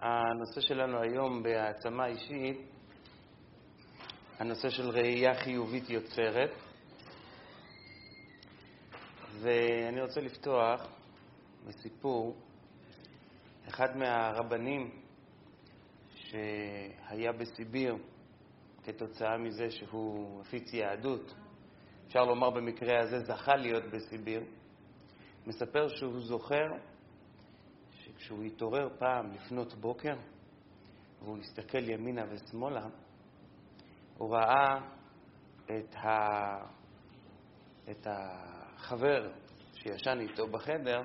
הנושא שלנו היום בהעצמה אישית, הנושא של ראייה חיובית יוצרת. ואני רוצה לפתוח בסיפור. אחד מהרבנים שהיה בסיביר כתוצאה מזה שהוא הפיץ יהדות, אפשר לומר במקרה הזה זכה להיות בסיביר, מספר שהוא זוכר שכשהוא התעורר פעם לפנות בוקר והוא הסתכל ימינה ושמאלה, הוא ראה את, ה... את החבר שישן איתו בחדר,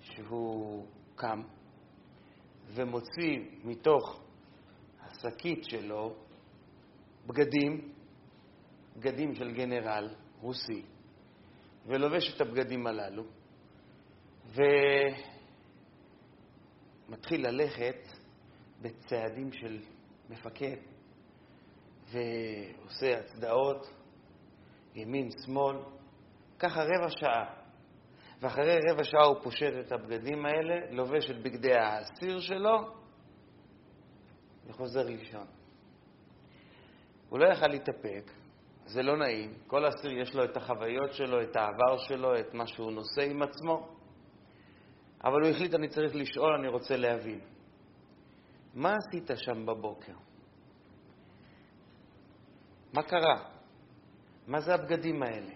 שהוא קם ומוציא מתוך השקית שלו בגדים, בגדים של גנרל רוסי, ולובש את הבגדים הללו, ומתחיל ללכת בצעדים של מפקד, ועושה הצדעות, ימין, שמאל, ככה רבע שעה. ואחרי רבע שעה הוא פושט את הבגדים האלה, לובש את בגדי האסיר שלו וחוזר לישון. הוא לא יכל להתאפק, זה לא נעים. כל אסיר יש לו את החוויות שלו, את העבר שלו, את מה שהוא נושא עם עצמו. אבל הוא החליט, אני צריך לשאול, אני רוצה להבין. מה עשית שם בבוקר? מה קרה? מה זה הבגדים האלה?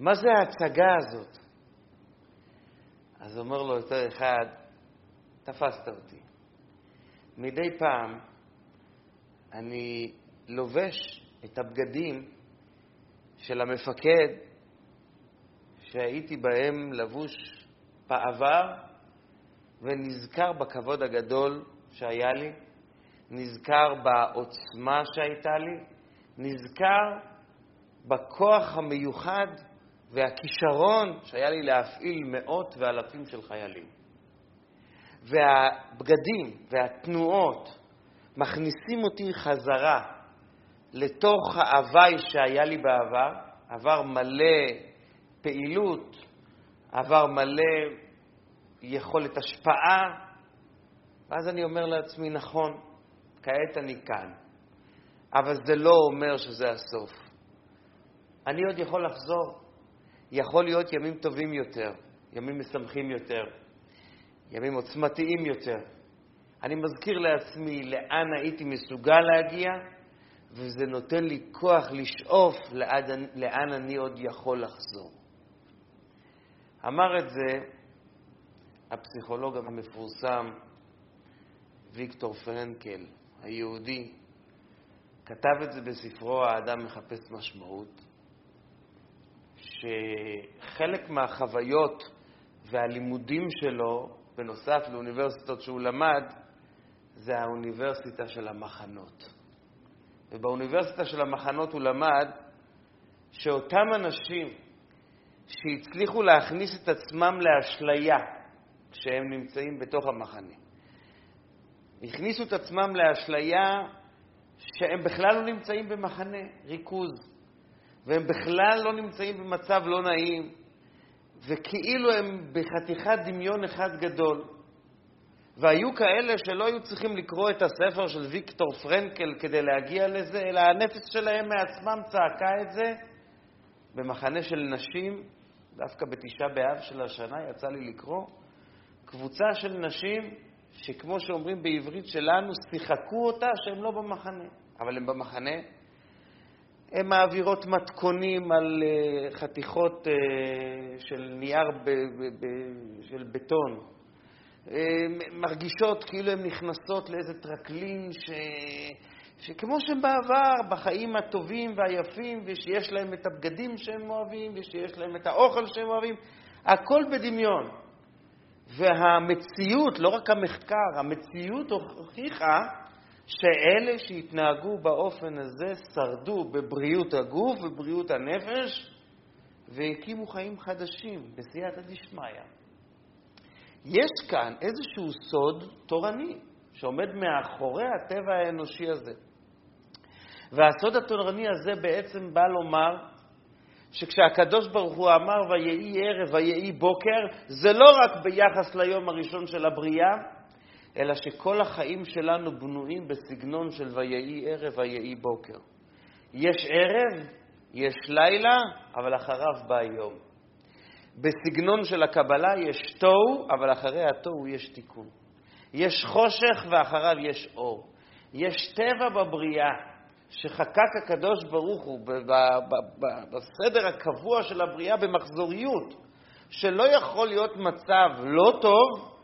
מה זה ההצגה הזאת? אז אומר לו יותר אחד, תפסת אותי. מדי פעם אני לובש את הבגדים של המפקד שהייתי בהם לבוש בעבר ונזכר בכבוד הגדול שהיה לי, נזכר בעוצמה שהייתה לי, נזכר בכוח המיוחד והכישרון שהיה לי להפעיל מאות ואלפים של חיילים. והבגדים והתנועות מכניסים אותי חזרה לתוך ההוואי שהיה לי בעבר, עבר מלא פעילות, עבר מלא יכולת השפעה, ואז אני אומר לעצמי, נכון, כעת אני כאן, אבל זה לא אומר שזה הסוף. אני עוד יכול לחזור. יכול להיות ימים טובים יותר, ימים משמחים יותר, ימים עוצמתיים יותר. אני מזכיר לעצמי לאן הייתי מסוגל להגיע, וזה נותן לי כוח לשאוף לאן, אני עוד יכול לחזור. אמר את זה הפסיכולוג המפורסם ויקטור פרנקל, היהודי, כתב את זה בספרו "האדם מחפש משמעות", שחלק מהחוויות והלימודים שלו, בנוסף לאוניברסיטות שהוא למד, זה האוניברסיטה של המחנות. ובאוניברסיטה של המחנות הוא למד שאותם אנשים שהצליחו להכניס את עצמם לאשליה כשהם נמצאים בתוך המחנה, הכניסו את עצמם לאשליה שהם בכלל לא נמצאים במחנה ריכוז, והם בכלל לא נמצאים במצב לא נעים, וכאילו הם בחתיכת דמיון אחד גדול. והיו כאלה שלא היו צריכים לקרוא את הספר של ויקטור פרנקל כדי להגיע לזה, אלא הנפש שלהם מעצמם צעקה את זה. במחנה של נשים, דווקא בתשעה באב של השנה יצא לי לקרוא, קבוצה של נשים שכמו שאומרים בעברית שלנו, שיחקו אותה שהם לא במחנה, אבל הם במחנה, הן מעבירות מתכונים על אה, חתיכות אה, של נייר של בטון. אה, מרגישות כאילו הן נכנסות לאיזה טרקלין ש... שכמו שהן בעבר, בחיים הטובים והיפים, ושיש להם את הבגדים שהם אוהבים, ושיש להם את האוכל שהם אוהבים, הכל בדמיון. והמציאות, לא רק המחקר, המציאות הוכיחה שאלה שהתנהגו באופן הזה שרדו בבריאות הגוף ובריאות הנפש והקימו חיים חדשים בסייעתא דשמיא. יש כאן איזשהו סוד תורני שעומד מאחורי הטבע האנושי הזה. והסוד התורני הזה בעצם בא לומר שכשהקדוש ברוך הוא אמר ויהי ערב ויהי בוקר, זה לא רק ביחס ליום הראשון של הבריאה, אלא שכל החיים שלנו בנויים בסגנון של ויהי ערב, ויהי בוקר. יש ערב, יש לילה, אבל אחריו בא יום. בסגנון של הקבלה יש תוהו, אבל אחרי התוהו יש תיקון. יש חושך ואחריו יש אור. יש טבע בבריאה שחקק הקדוש ברוך הוא בסדר הקבוע של הבריאה במחזוריות, שלא יכול להיות מצב לא טוב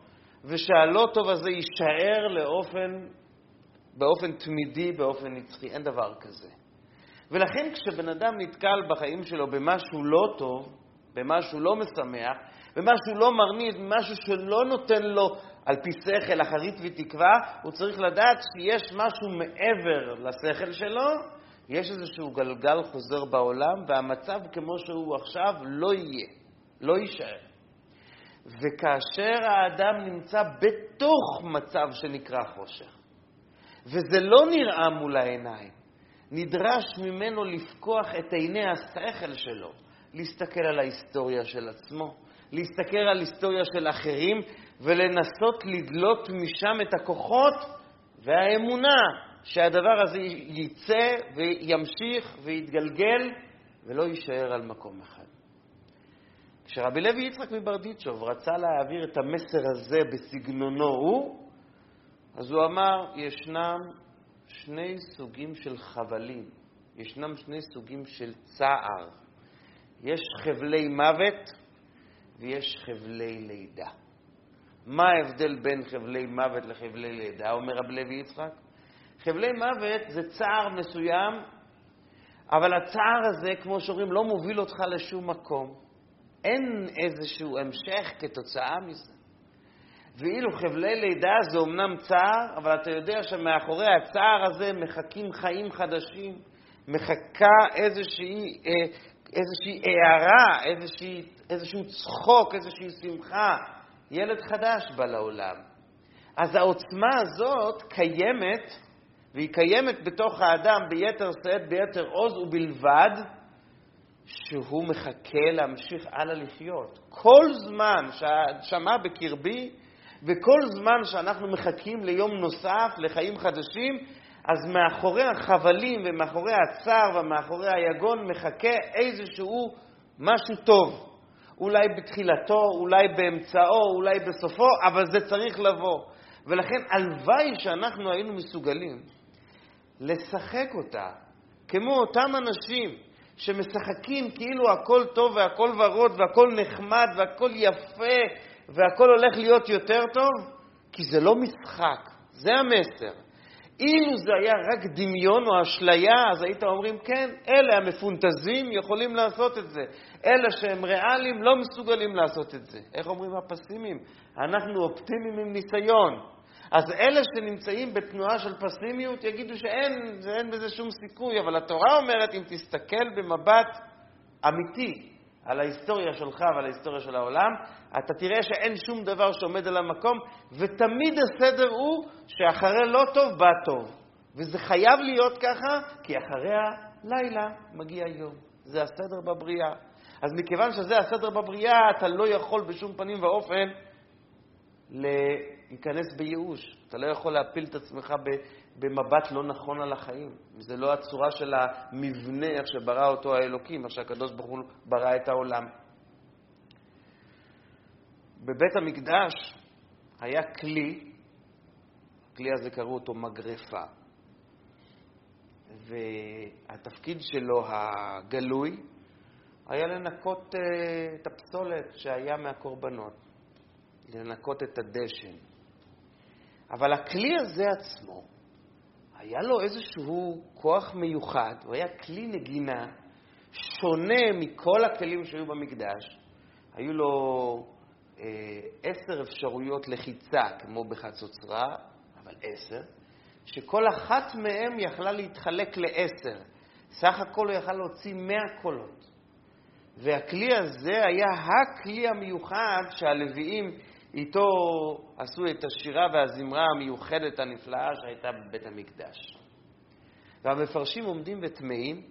ושהלא טוב הזה יישאר לאופן, באופן תמידי, באופן נצחי. אין דבר כזה. ולכן כשבן אדם נתקל בחיים שלו במשהו לא טוב, במשהו לא משמח, במשהו לא מרניז, במשהו שלא נותן לו על פי שכל, אחרית ותקווה, הוא צריך לדעת שיש משהו מעבר לשכל שלו, יש איזשהו גלגל חוזר בעולם, והמצב כמו שהוא עכשיו לא יהיה, לא יישאר. וכאשר האדם נמצא בתוך מצב שנקרא חושך, וזה לא נראה מול העיניים, נדרש ממנו לפקוח את עיני השכל שלו, להסתכל על ההיסטוריה של עצמו, להסתכל על היסטוריה של אחרים ולנסות לדלות משם את הכוחות והאמונה שהדבר הזה יצא וימשיך ויתגלגל ולא יישאר על מקום אחד. כשרבי לוי יצחק מברדיצ'וב רצה להעביר את המסר הזה בסגנונו הוא, אז הוא אמר, ישנם שני סוגים של חבלים, ישנם שני סוגים של צער. יש חבלי מוות ויש חבלי לידה. מה ההבדל בין חבלי מוות לחבלי לידה, אומר רב לוי יצחק? חבלי מוות זה צער מסוים, אבל הצער הזה, כמו שאומרים, לא מוביל אותך לשום מקום. אין איזשהו המשך כתוצאה מזה. ואילו חבלי לידה זה אומנם צער, אבל אתה יודע שמאחורי הצער הזה מחכים חיים חדשים, מחכה איזושהי, אה, איזושהי הערה, איזושהי, איזשהו צחוק, איזושהי שמחה. ילד חדש בא לעולם. אז העוצמה הזאת קיימת, והיא קיימת בתוך האדם ביתר שאת, ביתר עוז, ובלבד שהוא מחכה להמשיך הלאה לחיות. כל זמן שהנשמה בקרבי, וכל זמן שאנחנו מחכים ליום נוסף, לחיים חדשים, אז מאחורי החבלים ומאחורי הצער ומאחורי היגון מחכה איזשהו משהו טוב. אולי בתחילתו, אולי באמצעו, אולי בסופו, אבל זה צריך לבוא. ולכן הלוואי שאנחנו היינו מסוגלים לשחק אותה כמו אותם אנשים שמשחקים כאילו הכל טוב והכל ורוד והכל נחמד והכל יפה והכל הולך להיות יותר טוב, כי זה לא משחק, זה המסר. אילו זה היה רק דמיון או אשליה, אז היית אומרים, כן, אלה המפונטזים יכולים לעשות את זה. אלה שהם ריאליים לא מסוגלים לעשות את זה. איך אומרים הפסימים? אנחנו אופטימיים עם ניסיון. אז אלה שנמצאים בתנועה של פסימיות יגידו שאין אין בזה שום סיכוי, אבל התורה אומרת, אם תסתכל במבט אמיתי על ההיסטוריה שלך ועל ההיסטוריה של העולם, אתה תראה שאין שום דבר שעומד על המקום, ותמיד הסדר הוא שאחרי לא טוב בא טוב. וזה חייב להיות ככה, כי אחרי הלילה מגיע יום. זה הסדר בבריאה. אז מכיוון שזה הסדר בבריאה, אתה לא יכול בשום פנים ואופן להיכנס בייאוש. אתה לא יכול להפיל את עצמך במבט לא נכון על החיים. זה לא הצורה של המבנה, איך שברא אותו האלוקים, איך שהקדוש ברוך הוא ברא את העולם. בבית המקדש היה כלי, הכלי הזה קראו אותו מגרפה, והתפקיד שלו הגלוי היה לנקות אה, את הפסולת שהיה מהקורבנות, לנקות את הדשן. אבל הכלי הזה עצמו, היה לו איזשהו כוח מיוחד, הוא היה כלי נגינה שונה מכל הכלים שהיו במקדש. היו לו אה, עשר אפשרויות לחיצה, כמו בחצוצרה, אבל עשר, שכל אחת מהן יכלה להתחלק לעשר. סך הכל הוא יכל להוציא מאה קולות. והכלי הזה היה הכלי המיוחד שהלוויים איתו עשו את השירה והזמרה המיוחדת הנפלאה שהייתה בבית המקדש. והמפרשים עומדים ותמהים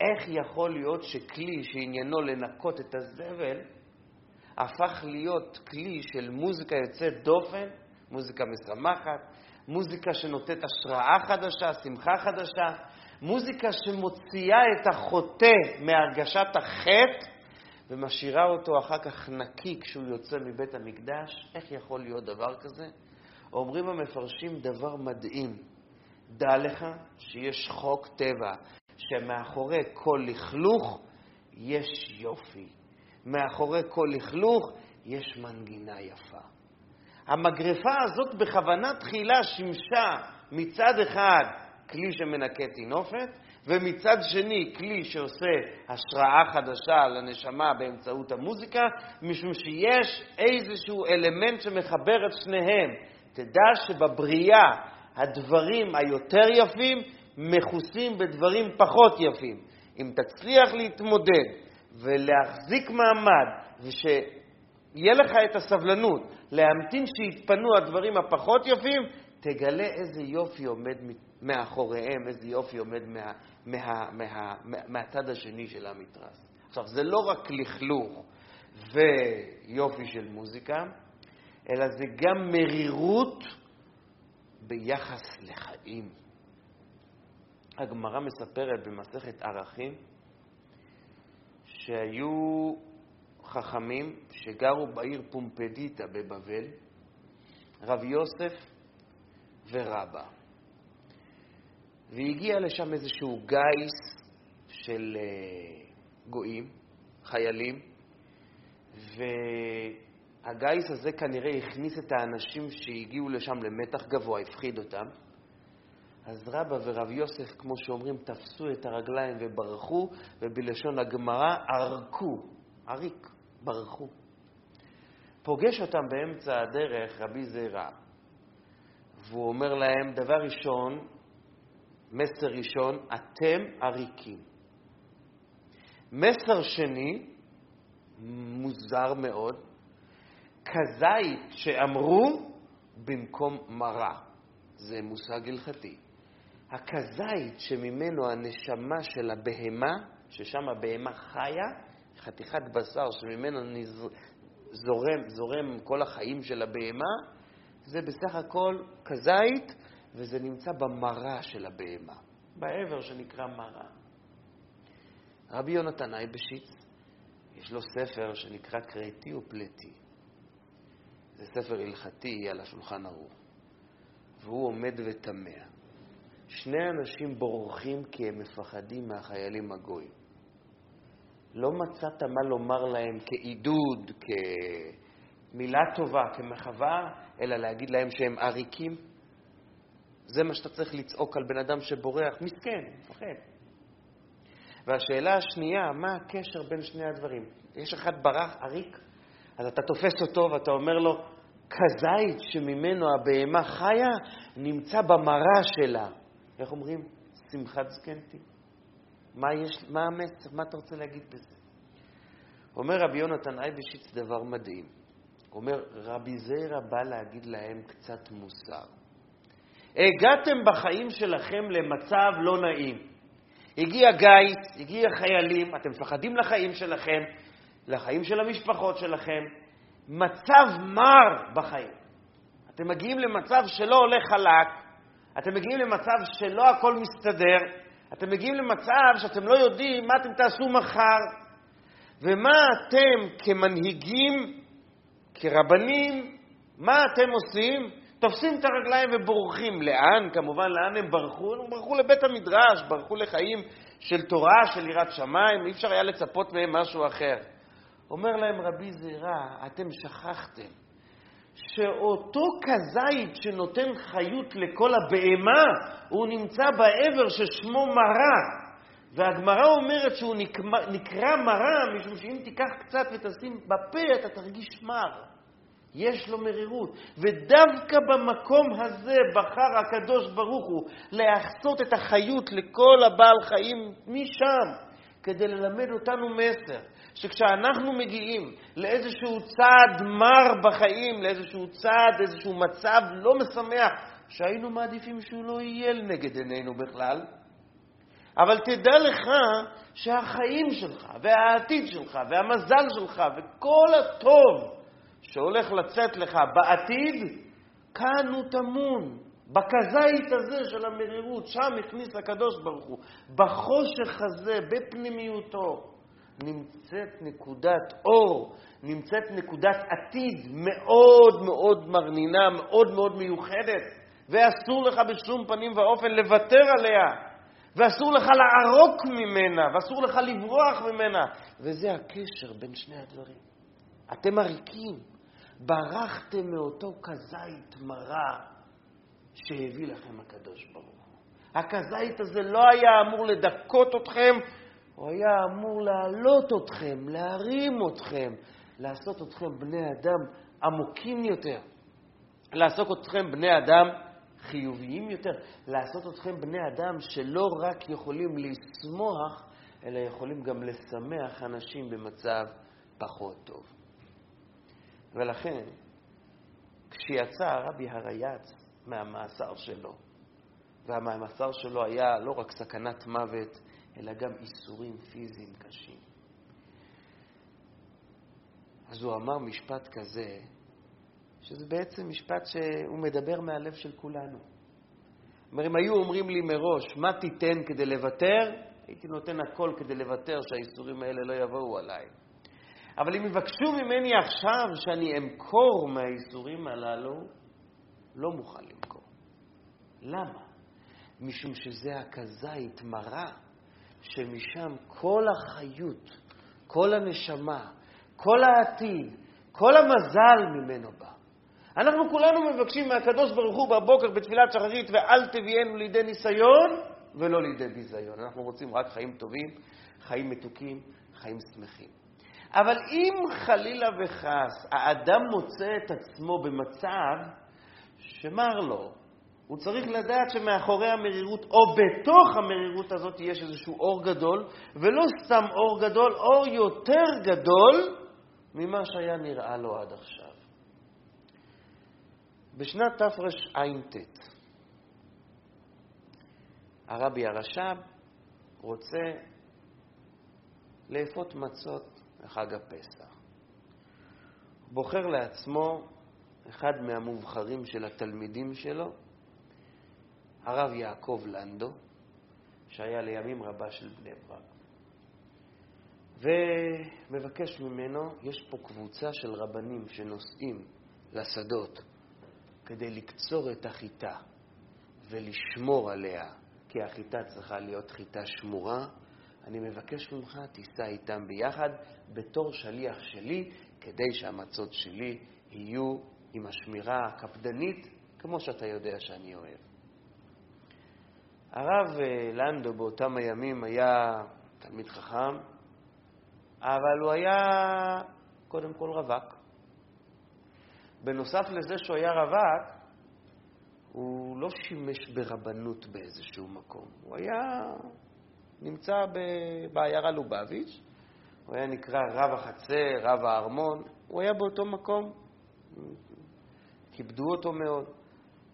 איך יכול להיות שכלי שעניינו לנקות את הזבל הפך להיות כלי של מוזיקה יוצאת דופן מוזיקה משמחת, מוזיקה שנותנת השראה חדשה, שמחה חדשה, מוזיקה שמוציאה את החוטא מהרגשת החטא ומשאירה אותו אחר כך נקי כשהוא יוצא מבית המקדש. איך יכול להיות דבר כזה? אומרים המפרשים דבר מדהים. דע לך שיש חוק טבע, שמאחורי כל לכלוך יש יופי. מאחורי כל לכלוך יש מנגינה יפה. המגרפה הזאת בכוונה תחילה שימשה מצד אחד כלי שמנקה טינופת, ומצד שני כלי שעושה השראה חדשה לנשמה באמצעות המוזיקה, משום שיש איזשהו אלמנט שמחבר את שניהם. תדע שבבריאה הדברים היותר יפים מכוסים בדברים פחות יפים. אם תצליח להתמודד ולהחזיק מעמד, ושיהיה לך את הסבלנות להמתין שיתפנו הדברים הפחות יפים, תגלה איזה יופי עומד מאחוריהם, איזה יופי עומד מה, מה, מה, מה, מהצד השני של המתרס. עכשיו, זה לא רק לכלוך ויופי של מוזיקה, אלא זה גם מרירות ביחס לחיים. הגמרא מספרת במסכת ערכים שהיו חכמים שגרו בעיר פומפדיטה בבבל, רב יוסף ורבא. והגיע לשם איזשהו גיס של אה, גויים, חיילים, והגיס הזה כנראה הכניס את האנשים שהגיעו לשם למתח גבוה, הפחיד אותם. אז רבא ורב יוסף, כמו שאומרים, תפסו את הרגליים וברחו, ובלשון הגמרא, ערקו, עריק, ברחו. פוגש אותם באמצע הדרך רבי זירא, והוא אומר להם, דבר ראשון, מסר ראשון, אתם עריקים. מסר שני, מוזר מאוד, כזית שאמרו במקום מרה. זה מושג הלכתי. הכזית שממנו הנשמה של הבהמה, ששם הבהמה חיה, חתיכת בשר שממנו. זורם, זורם כל החיים של הבהמה, זה בסך הכל כזית וזה נמצא במרה של הבהמה, בעבר שנקרא מרה. רבי יונתן אייבשיץ, יש לו ספר שנקרא קריטי ופלטי. זה ספר הלכתי על השולחן ערוך, והוא עומד ותמה. שני אנשים בורחים כי הם מפחדים מהחיילים הגויים. לא מצאת מה לומר להם כעידוד, כמילה טובה, כמחווה, אלא להגיד להם שהם עריקים? זה מה שאתה צריך לצעוק על בן אדם שבורח, מסכן, מפחד. והשאלה השנייה, מה הקשר בין שני הדברים? יש אחד ברח, עריק, אז אתה תופס אותו ואתה אומר לו, כזית שממנו הבהמה חיה, נמצא במרה שלה. איך אומרים? שמחת זקנתי. מה, יש, מה המסר? מה אתה רוצה להגיד בזה? אומר רבי יונתן אייבשיץ דבר מדהים. אומר, רבי זיירה בא להגיד להם קצת מוסר. הגעתם בחיים שלכם למצב לא נעים. הגיע גיס, הגיע חיילים, אתם מפחדים לחיים שלכם, לחיים של המשפחות שלכם. מצב מר בחיים. אתם מגיעים למצב שלא הולך חלק, אתם מגיעים למצב שלא הכל מסתדר, אתם מגיעים למצב שאתם לא יודעים מה אתם תעשו מחר, ומה אתם כמנהיגים, כרבנים, מה אתם עושים? תופסים את הרגליים ובורחים. לאן? כמובן, לאן הם ברחו? הם ברחו לבית המדרש, ברחו לחיים של תורה, של יראת שמיים, אי אפשר היה לצפות מהם משהו אחר. אומר להם רבי זירא, אתם שכחתם שאותו כזית שנותן חיות לכל הבהמה, הוא נמצא בעבר ששמו מרה. והגמרא אומרת שהוא נקרא, נקרא מרה, משום שאם תיקח קצת ותשים בפה, אתה תרגיש מר. יש לו מרירות. ודווקא במקום הזה בחר הקדוש ברוך הוא להחצות את החיות לכל הבעל חיים משם, כדי ללמד אותנו מסר, שכשאנחנו מגיעים לאיזשהו צעד מר בחיים, לאיזשהו צעד, איזשהו מצב לא משמח, שהיינו מעדיפים שהוא לא יהיה לנגד עינינו בכלל, אבל תדע לך שהחיים שלך, והעתיד שלך, והמזל שלך, וכל הטוב שהולך לצאת לך בעתיד, כאן הוא טמון, בכזית הזה של המרירות, שם הכניס הקדוש ברוך הוא. בחושך הזה, בפנימיותו, נמצאת נקודת אור, נמצאת נקודת עתיד מאוד מאוד מרנינה, מאוד מאוד מיוחדת, ואסור לך בשום פנים ואופן לוותר עליה. ואסור לך לערוק ממנה, ואסור לך לברוח ממנה. וזה הקשר בין שני הדברים. אתם עריקים, ברחתם מאותו כזית מרה שהביא לכם הקדוש ברוך הוא. הכזית הזה לא היה אמור לדכות אתכם, הוא היה אמור להעלות אתכם, להרים אתכם, לעשות אתכם בני אדם עמוקים יותר, לעשות אתכם בני אדם חיוביים יותר, לעשות אתכם בני אדם שלא רק יכולים לשמוח, אלא יכולים גם לשמח אנשים במצב פחות טוב. ולכן, כשיצא הרבי הרייץ מהמאסר שלו, והמאסר שלו היה לא רק סכנת מוות, אלא גם איסורים פיזיים קשים. אז הוא אמר משפט כזה, שזה בעצם משפט שהוא מדבר מהלב של כולנו. אומר, אם היו אומרים לי מראש, מה תיתן כדי לוותר, הייתי נותן הכל כדי לוותר שהאיסורים האלה לא יבואו עליי. אבל אם יבקשו ממני עכשיו שאני אמכור מהאיסורים הללו, לא מוכן למכור. למה? משום שזה הכזית מרה, שמשם כל החיות, כל הנשמה, כל העתיד, כל המזל ממנו בא. אנחנו כולנו מבקשים מהקדוש ברוך הוא בבוקר בתפילת שחרית, ואל תביאנו לידי ניסיון ולא לידי ביזיון. אנחנו רוצים רק חיים טובים, חיים מתוקים, חיים שמחים. אבל אם חלילה וחס האדם מוצא את עצמו במצב שמר לו, הוא צריך לדעת שמאחורי המרירות, או בתוך המרירות הזאת, יש איזשהו אור גדול, ולא סתם אור גדול, אור יותר גדול ממה שהיה נראה לו עד עכשיו. בשנת תרע"ט, הרבי הרש"ב רוצה לאפות מצות לחג הפסח. בוחר לעצמו אחד מהמובחרים של התלמידים שלו, הרב יעקב לנדו, שהיה לימים רבה של בני ברק. ומבקש ממנו, יש פה קבוצה של רבנים שנוסעים לשדות כדי לקצור את החיטה ולשמור עליה, כי החיטה צריכה להיות חיטה שמורה, אני מבקש ממך, תיסע איתם ביחד בתור שליח שלי, כדי שהמצות שלי יהיו עם השמירה הקפדנית, כמו שאתה יודע שאני אוהב. הרב אה, לנדו באותם הימים היה תלמיד חכם, אבל הוא היה קודם כל רווק. בנוסף לזה שהוא היה רווק, הוא לא שימש ברבנות באיזשהו מקום. הוא היה נמצא בעיירה לובביץ', הוא היה נקרא רב החצר, רב הארמון, הוא היה באותו מקום, כיבדו אותו מאוד,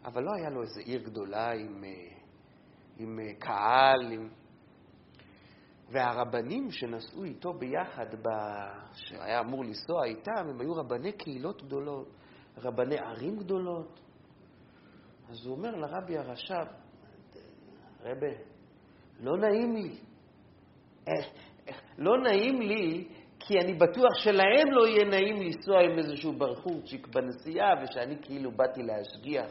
אבל לא היה לו איזו עיר גדולה עם, עם קהל, עם... והרבנים שנסעו איתו ביחד, ב... שהיה אמור לנסוע איתם, הם היו רבני קהילות גדולות, רבני ערים גדולות. אז הוא אומר לרבי הרש"ב, רבה, לא נעים לי. לא נעים לי, כי אני בטוח שלהם לא יהיה נעים לנסוע עם איזשהו ברחורצ'יק בנסיעה, ושאני כאילו באתי להשגיח.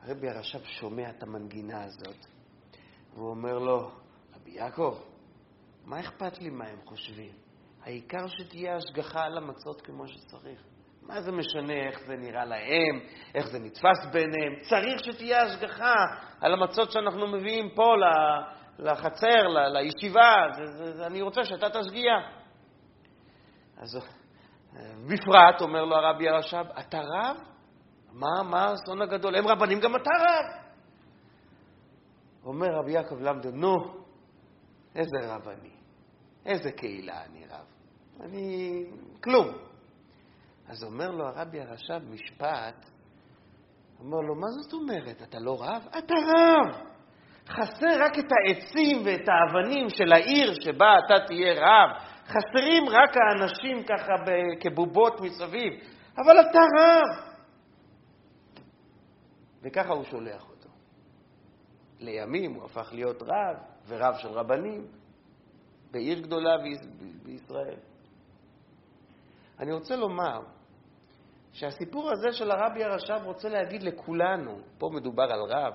הרבי הרש"ב שומע את המנגינה הזאת, והוא אומר לו, רבי יעקב, מה אכפת לי מה הם חושבים? העיקר שתהיה השגחה על המצות כמו שצריך. מה זה משנה איך זה נראה להם, איך זה נתפס בעיניהם? צריך שתהיה השגחה על המצות שאנחנו מביאים פה לחצר, לישיבה. זה, זה, זה, אני רוצה שאתה תשגיע. אז בפרט, אומר לו הרבי הרש"ב, אתה רב? מה, מה האסון הגדול? הם רבנים, גם אתה רב. אומר רבי יעקב למדו, נו, איזה רב אני, איזה קהילה אני רב. אני כלום. אז אומר לו הרבי הרש"ב משפט, אומר לו, מה זאת אומרת? אתה לא רב? אתה רב! חסר רק את העצים ואת האבנים של העיר שבה אתה תהיה רב. חסרים רק האנשים ככה כבובות מסביב, אבל אתה רב. וככה הוא שולח אותו. לימים הוא הפך להיות רב, ורב של רבנים, בעיר גדולה בישראל. אני רוצה לומר שהסיפור הזה של הרבי הרש"ב רוצה להגיד לכולנו, פה מדובר על רב,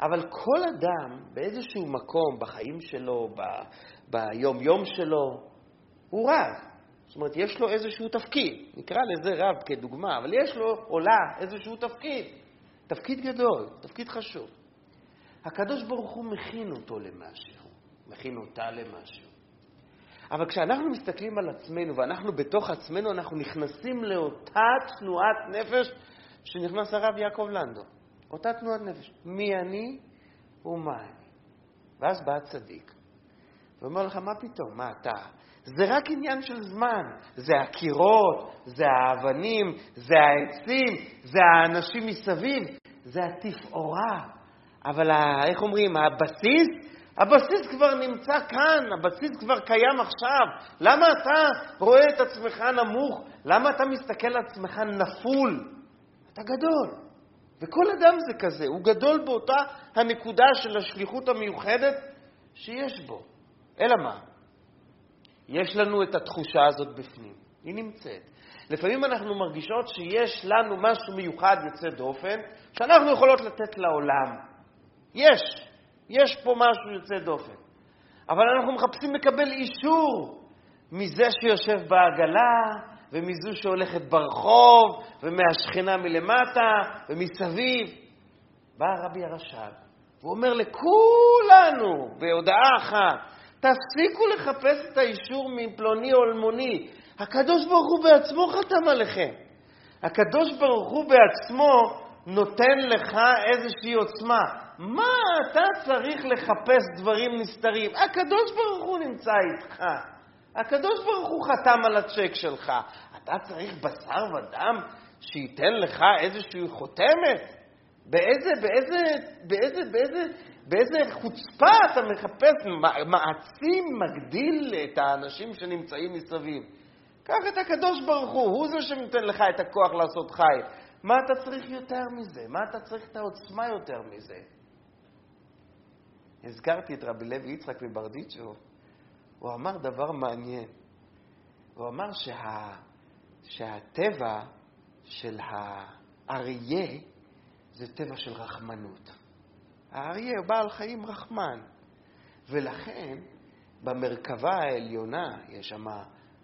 אבל כל אדם באיזשהו מקום בחיים שלו, ב, ביום-יום שלו, הוא רב. זאת אומרת, יש לו איזשהו תפקיד, נקרא לזה רב כדוגמה, אבל יש לו, עולה, איזשהו תפקיד. תפקיד גדול, תפקיד חשוב. הקדוש ברוך הוא מכין אותו למשהו, מכין אותה למשהו. אבל כשאנחנו מסתכלים על עצמנו ואנחנו בתוך עצמנו, אנחנו נכנסים לאותה תנועת נפש שנכנס הרב יעקב לנדו. אותה תנועת נפש. מי אני ומה אני. ואז בא הצדיק ואומר לך, מה פתאום? מה אתה? זה רק עניין של זמן. זה הקירות, זה האבנים, זה העצים, זה האנשים מסביב, זה התפאורה. אבל ה, איך אומרים, הבסיס, הבסיס כבר נמצא כאן, הבסיס כבר קיים עכשיו. למה אתה רואה את עצמך נמוך? למה אתה מסתכל על עצמך נפול? אתה גדול. וכל אדם זה כזה, הוא גדול באותה הנקודה של השליחות המיוחדת שיש בו. אלא מה? יש לנו את התחושה הזאת בפנים, היא נמצאת. לפעמים אנחנו מרגישות שיש לנו משהו מיוחד יוצא דופן, שאנחנו יכולות לתת לעולם. יש, יש פה משהו יוצא דופן. אבל אנחנו מחפשים לקבל אישור מזה שיושב בעגלה, ומזו שהולכת ברחוב, ומהשכנה מלמטה, ומסביב. בא הרבי הרש"ב, והוא אומר לכולנו, בהודעה אחת, תפסיקו לחפש את האישור מפלוני או אלמוני. הקדוש ברוך הוא בעצמו חתם עליכם. הקדוש ברוך הוא בעצמו נותן לך איזושהי עוצמה. מה אתה צריך לחפש דברים נסתרים? הקדוש ברוך הוא נמצא איתך. הקדוש ברוך הוא חתם על הצ'ק שלך. אתה צריך בשר ודם שייתן לך איזושהי חותמת? באיזה, באיזה, באיזה, באיזה, באיזה חוצפה אתה מחפש, מעצים, מגדיל את האנשים שנמצאים מסביב. קח את הקדוש ברוך הוא, הוא זה שנותן לך את הכוח לעשות חי. מה אתה צריך יותר מזה? מה אתה צריך את העוצמה יותר מזה? הזכרתי את רבי לוי יצחק מברדיצ'ו, הוא אמר דבר מעניין. הוא אמר שה, שהטבע של האריה זה טבע של רחמנות. האריה הוא בעל חיים רחמן, ולכן במרכבה העליונה יש שם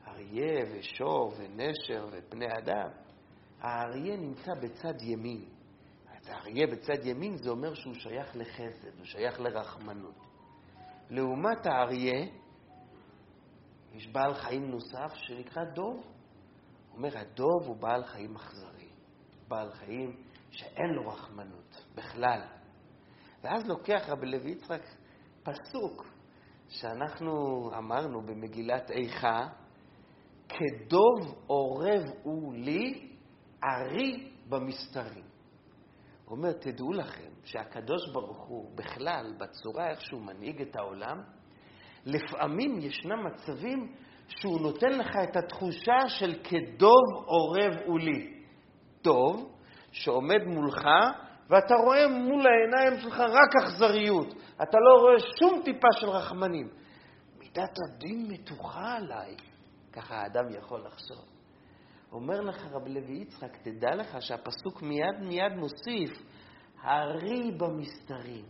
אריה ושור ונשר ובני אדם. האריה נמצא בצד ימין. אז האריה בצד ימין זה אומר שהוא שייך לחסד, הוא שייך לרחמנות. לעומת האריה, יש בעל חיים נוסף שנקרא דוב. אומר, הדוב הוא בעל חיים אכזרי, בעל חיים שאין לו רחמנות בכלל. ואז לוקח רבי לוי יצחק פסוק שאנחנו אמרנו במגילת איכה, כדוב עורב הוא לי, ארי במסתרים. הוא אומר, תדעו לכם שהקדוש ברוך הוא בכלל, בצורה איך שהוא מנהיג את העולם, לפעמים ישנם מצבים שהוא נותן לך את התחושה של כדוב עורב הוא לי. דוב שעומד מולך ואתה רואה מול העיניים שלך רק אכזריות. אתה לא רואה שום טיפה של רחמנים. מידת הדין מתוחה עליי, ככה האדם יכול לחשוב. אומר לך רב לוי יצחק, תדע לך שהפסוק מיד מיד מוסיף, הארי במסתרים.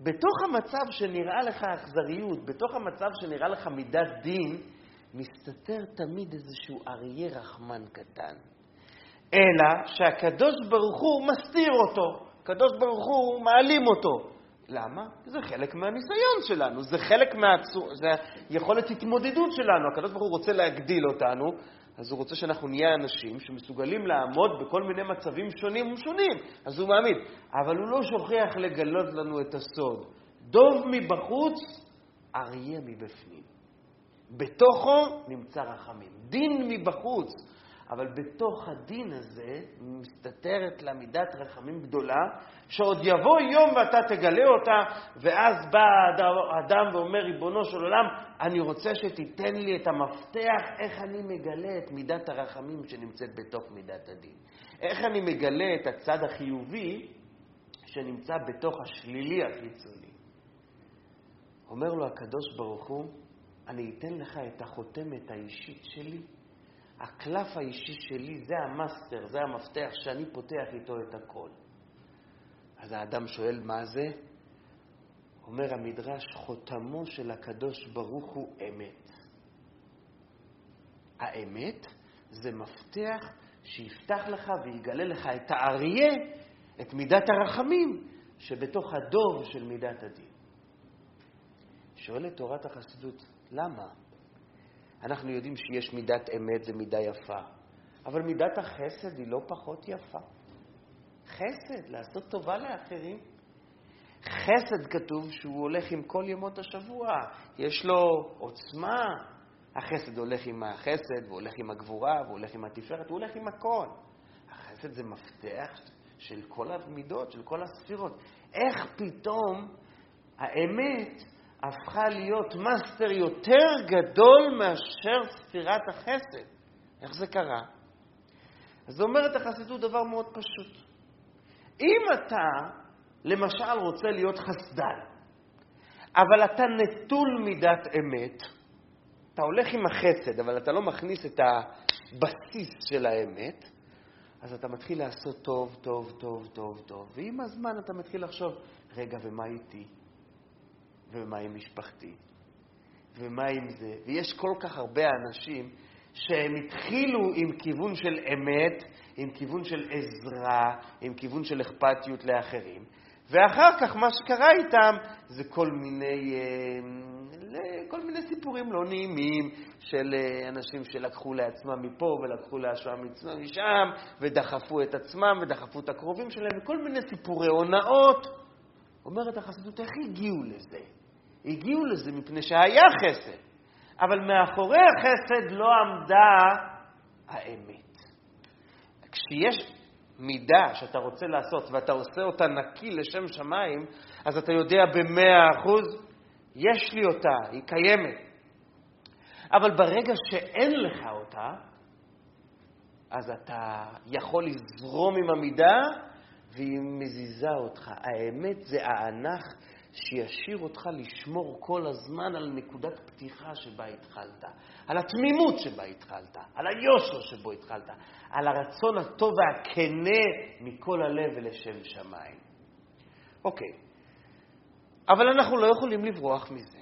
בתוך המצב שנראה לך אכזריות, בתוך המצב שנראה לך מידת דין, מסתתר תמיד איזשהו אריה רחמן קטן. אלא שהקדוש ברוך הוא מסתיר אותו. הקדוש ברוך הוא מעלים אותו. למה? זה חלק מהניסיון שלנו, זה חלק מהצור... זה יכולת התמודדות שלנו. הקדוש ברוך הוא רוצה להגדיל אותנו, אז הוא רוצה שאנחנו נהיה אנשים שמסוגלים לעמוד בכל מיני מצבים שונים ומשונים. אז הוא מעמיד. אבל הוא לא שוכח לגלות לנו את הסוד. דוב מבחוץ, אריה מבפנים. בתוכו נמצא רחמים. דין מבחוץ. אבל בתוך הדין הזה מסתתרת לה מידת רחמים גדולה, שעוד יבוא יום ואתה תגלה אותה, ואז בא האדם ואומר, ריבונו של עולם, אני רוצה שתיתן לי את המפתח איך אני מגלה את מידת הרחמים שנמצאת בתוך מידת הדין. איך אני מגלה את הצד החיובי שנמצא בתוך השלילי החיצוני. אומר לו הקדוש ברוך הוא, אני אתן לך את החותמת האישית שלי, הקלף האישי שלי, זה המאסטר, זה המפתח שאני פותח איתו את הכל. אז האדם שואל, מה זה? אומר המדרש, חותמו של הקדוש ברוך הוא אמת. האמת זה מפתח שיפתח לך ויגלה לך את האריה, את מידת הרחמים, שבתוך הדוב של מידת הדין. שואלת תורת החסידות, למה? אנחנו יודעים שיש מידת אמת, זו מידה יפה, אבל מידת החסד היא לא פחות יפה. חסד, לעשות טובה לאחרים. חסד כתוב שהוא הולך עם כל ימות השבוע, יש לו עוצמה. החסד הולך עם החסד, והוא הולך עם הגבורה, והוא הולך עם התפארת, הוא הולך עם הכל. החסד זה מפתח של כל המידות, של כל הספירות. איך פתאום האמת הפכה להיות master יותר גדול מאשר ספירת החסד? איך זה קרה? אז אומרת החסידות דבר מאוד פשוט. אם אתה, למשל, רוצה להיות חסדן, אבל אתה נטול מידת אמת, אתה הולך עם החסד, אבל אתה לא מכניס את הבסיס של האמת, אז אתה מתחיל לעשות טוב, טוב, טוב, טוב, טוב, ועם הזמן אתה מתחיל לחשוב, רגע, ומה איתי? ומה עם משפחתי? ומה עם זה? ויש כל כך הרבה אנשים שהם התחילו עם כיוון של אמת, עם כיוון של עזרה, עם כיוון של אכפתיות לאחרים, ואחר כך מה שקרה איתם זה כל מיני, אה, כל מיני סיפורים לא נעימים של אה, אנשים שלקחו לעצמם מפה ולקחו לעצמם משם, ודחפו את עצמם ודחפו את הקרובים שלהם, וכל מיני סיפורי הונאות. אומרת החסידות, איך הגיעו לזה? הגיעו לזה מפני שהיה חסד, אבל מאחורי החסד לא עמדה האמת. כשיש מידה שאתה רוצה לעשות ואתה עושה אותה נקי לשם שמיים, אז אתה יודע במאה אחוז, יש לי אותה, היא קיימת. אבל ברגע שאין לך אותה, אז אתה יכול לזרום עם המידה והיא מזיזה אותך. האמת זה האנך שישאיר אותך לשמור כל הזמן על נקודת פתיחה שבה התחלת, על התמימות שבה התחלת, על היושר שבו התחלת, על הרצון הטוב והכנה מכל הלב ולשם שמיים. אוקיי, אבל אנחנו לא יכולים לברוח מזה,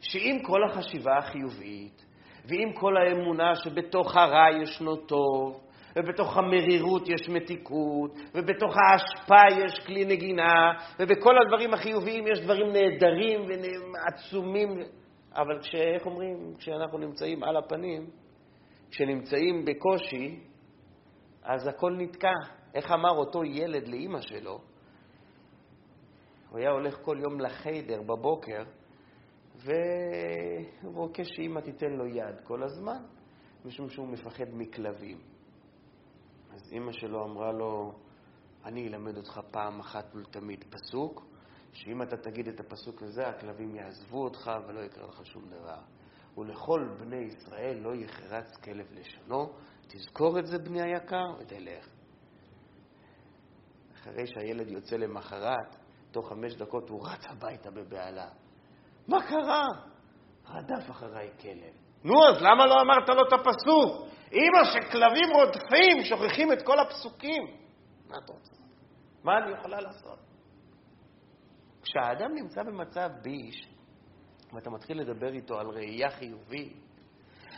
שעם כל החשיבה החיובית, ועם כל האמונה שבתוך הרע ישנו טוב, ובתוך המרירות יש מתיקות, ובתוך האשפה יש כלי נגינה, ובכל הדברים החיוביים יש דברים נהדרים ועצומים. אבל איך אומרים, כשאנחנו נמצאים על הפנים, כשנמצאים בקושי, אז הכל נתקע. איך אמר אותו ילד לאימא שלו? הוא היה הולך כל יום לחיידר בבוקר, והוא מבקש שאימא תיתן לו יד כל הזמן, משום שהוא מפחד מכלבים. אז אימא שלו אמרה לו, אני אלמד אותך פעם אחת ולתמיד פסוק, שאם אתה תגיד את הפסוק הזה, הכלבים יעזבו אותך ולא יקרה לך שום דבר. ולכל בני ישראל לא יחרץ כלב לשונו, תזכור את זה, בני היקר, ותלך. אחרי שהילד יוצא למחרת, תוך חמש דקות הוא רץ הביתה בבהלה. מה קרה? רדף אחריי כלב. נו, אז למה לא אמרת לו את הפסוק? אמא, שכלבים רודפים, שוכחים את כל הפסוקים. מה אתה רוצה? מה אני יכולה לעשות? כשהאדם נמצא במצב ביש, ואתה מתחיל לדבר איתו על ראייה חיובית,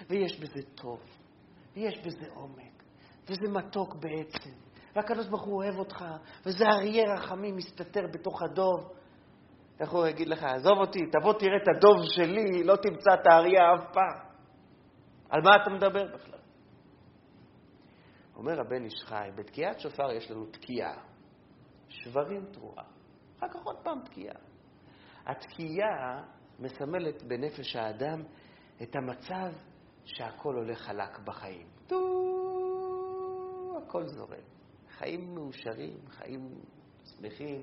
ויש בזה טוב, ויש בזה עומק, וזה מתוק בעצם, והקדוש ברוך הוא אוהב אותך, וזה אריה רחמים מסתתר בתוך הדוב. איך הוא יגיד לך, עזוב אותי, תבוא תראה את הדוב שלי, לא תמצא את האריה אף פעם. על מה אתה מדבר בכלל? אומר הבן איש חי, בתקיעת שופר יש לנו תקיעה, שברים תרועה, אחר כך עוד פעם תקיעה. התקיעה מסמלת בנפש האדם את המצב שהכל הולך חלק בחיים. טו, הכל זורם. חיים מאושרים, חיים שמחים.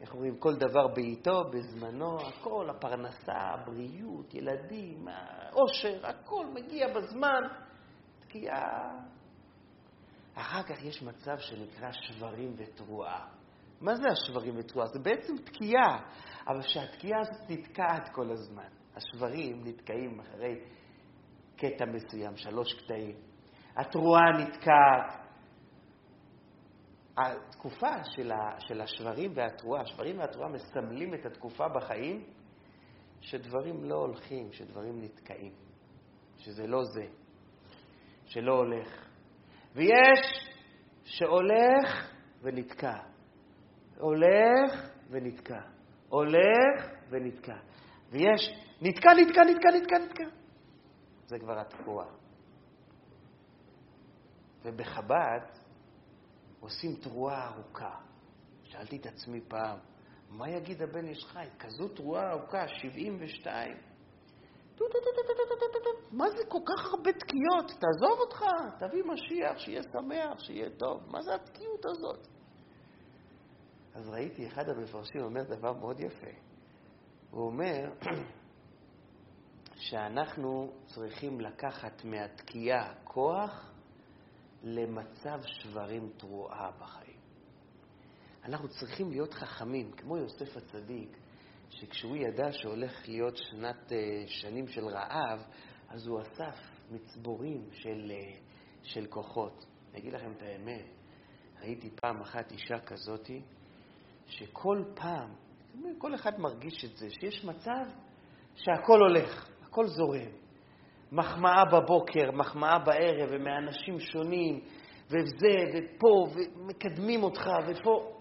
איך אומרים, כל דבר בעיתו, בזמנו, הכל, הפרנסה, הבריאות, ילדים, העושר, הכל מגיע בזמן. תקיעה. אחר כך יש מצב שנקרא שברים ותרועה. מה זה השברים ותרועה? זה בעצם תקיעה, אבל שהתקיעה הזאת נתקעת כל הזמן. השברים נתקעים אחרי קטע מסוים, שלוש קטעים. התרועה נתקעת. התקופה של, ה, של השברים והתרועה, השברים והתרועה מסמלים את התקופה בחיים שדברים לא הולכים, שדברים נתקעים, שזה לא זה, שלא הולך. ויש שהולך ונתקע, הולך ונתקע, הולך ונתקע. ויש נתקע, נתקע, נתקע, נתקע, נתקע. זה כבר התקועה. ובחב"ד עושים תרועה ארוכה. שאלתי את עצמי פעם, מה יגיד הבן איש חי? כזו תרועה ארוכה, 72. מה זה כל כך הרבה תקיעות? תעזוב אותך, תביא משיח, שיהיה שמח, שיהיה טוב. מה זה התקיעות הזאת? אז ראיתי אחד המפרשים אומר דבר מאוד יפה. הוא אומר שאנחנו צריכים לקחת מהתקיעה כוח למצב שברים תרועה בחיים. אנחנו צריכים להיות חכמים, כמו יוסף הצדיק, שכשהוא ידע שהולך להיות שנת, אה, שנים של רעב, אז הוא אסף מצבורים של, אה, של כוחות. אני אגיד לכם את האמת, ראיתי פעם אחת אישה כזאתי, שכל פעם, כל אחד מרגיש את זה, שיש מצב שהכל הולך, הכל זורם. מחמאה בבוקר, מחמאה בערב, ומאנשים שונים, וזה, ופה, ומקדמים אותך, ופה.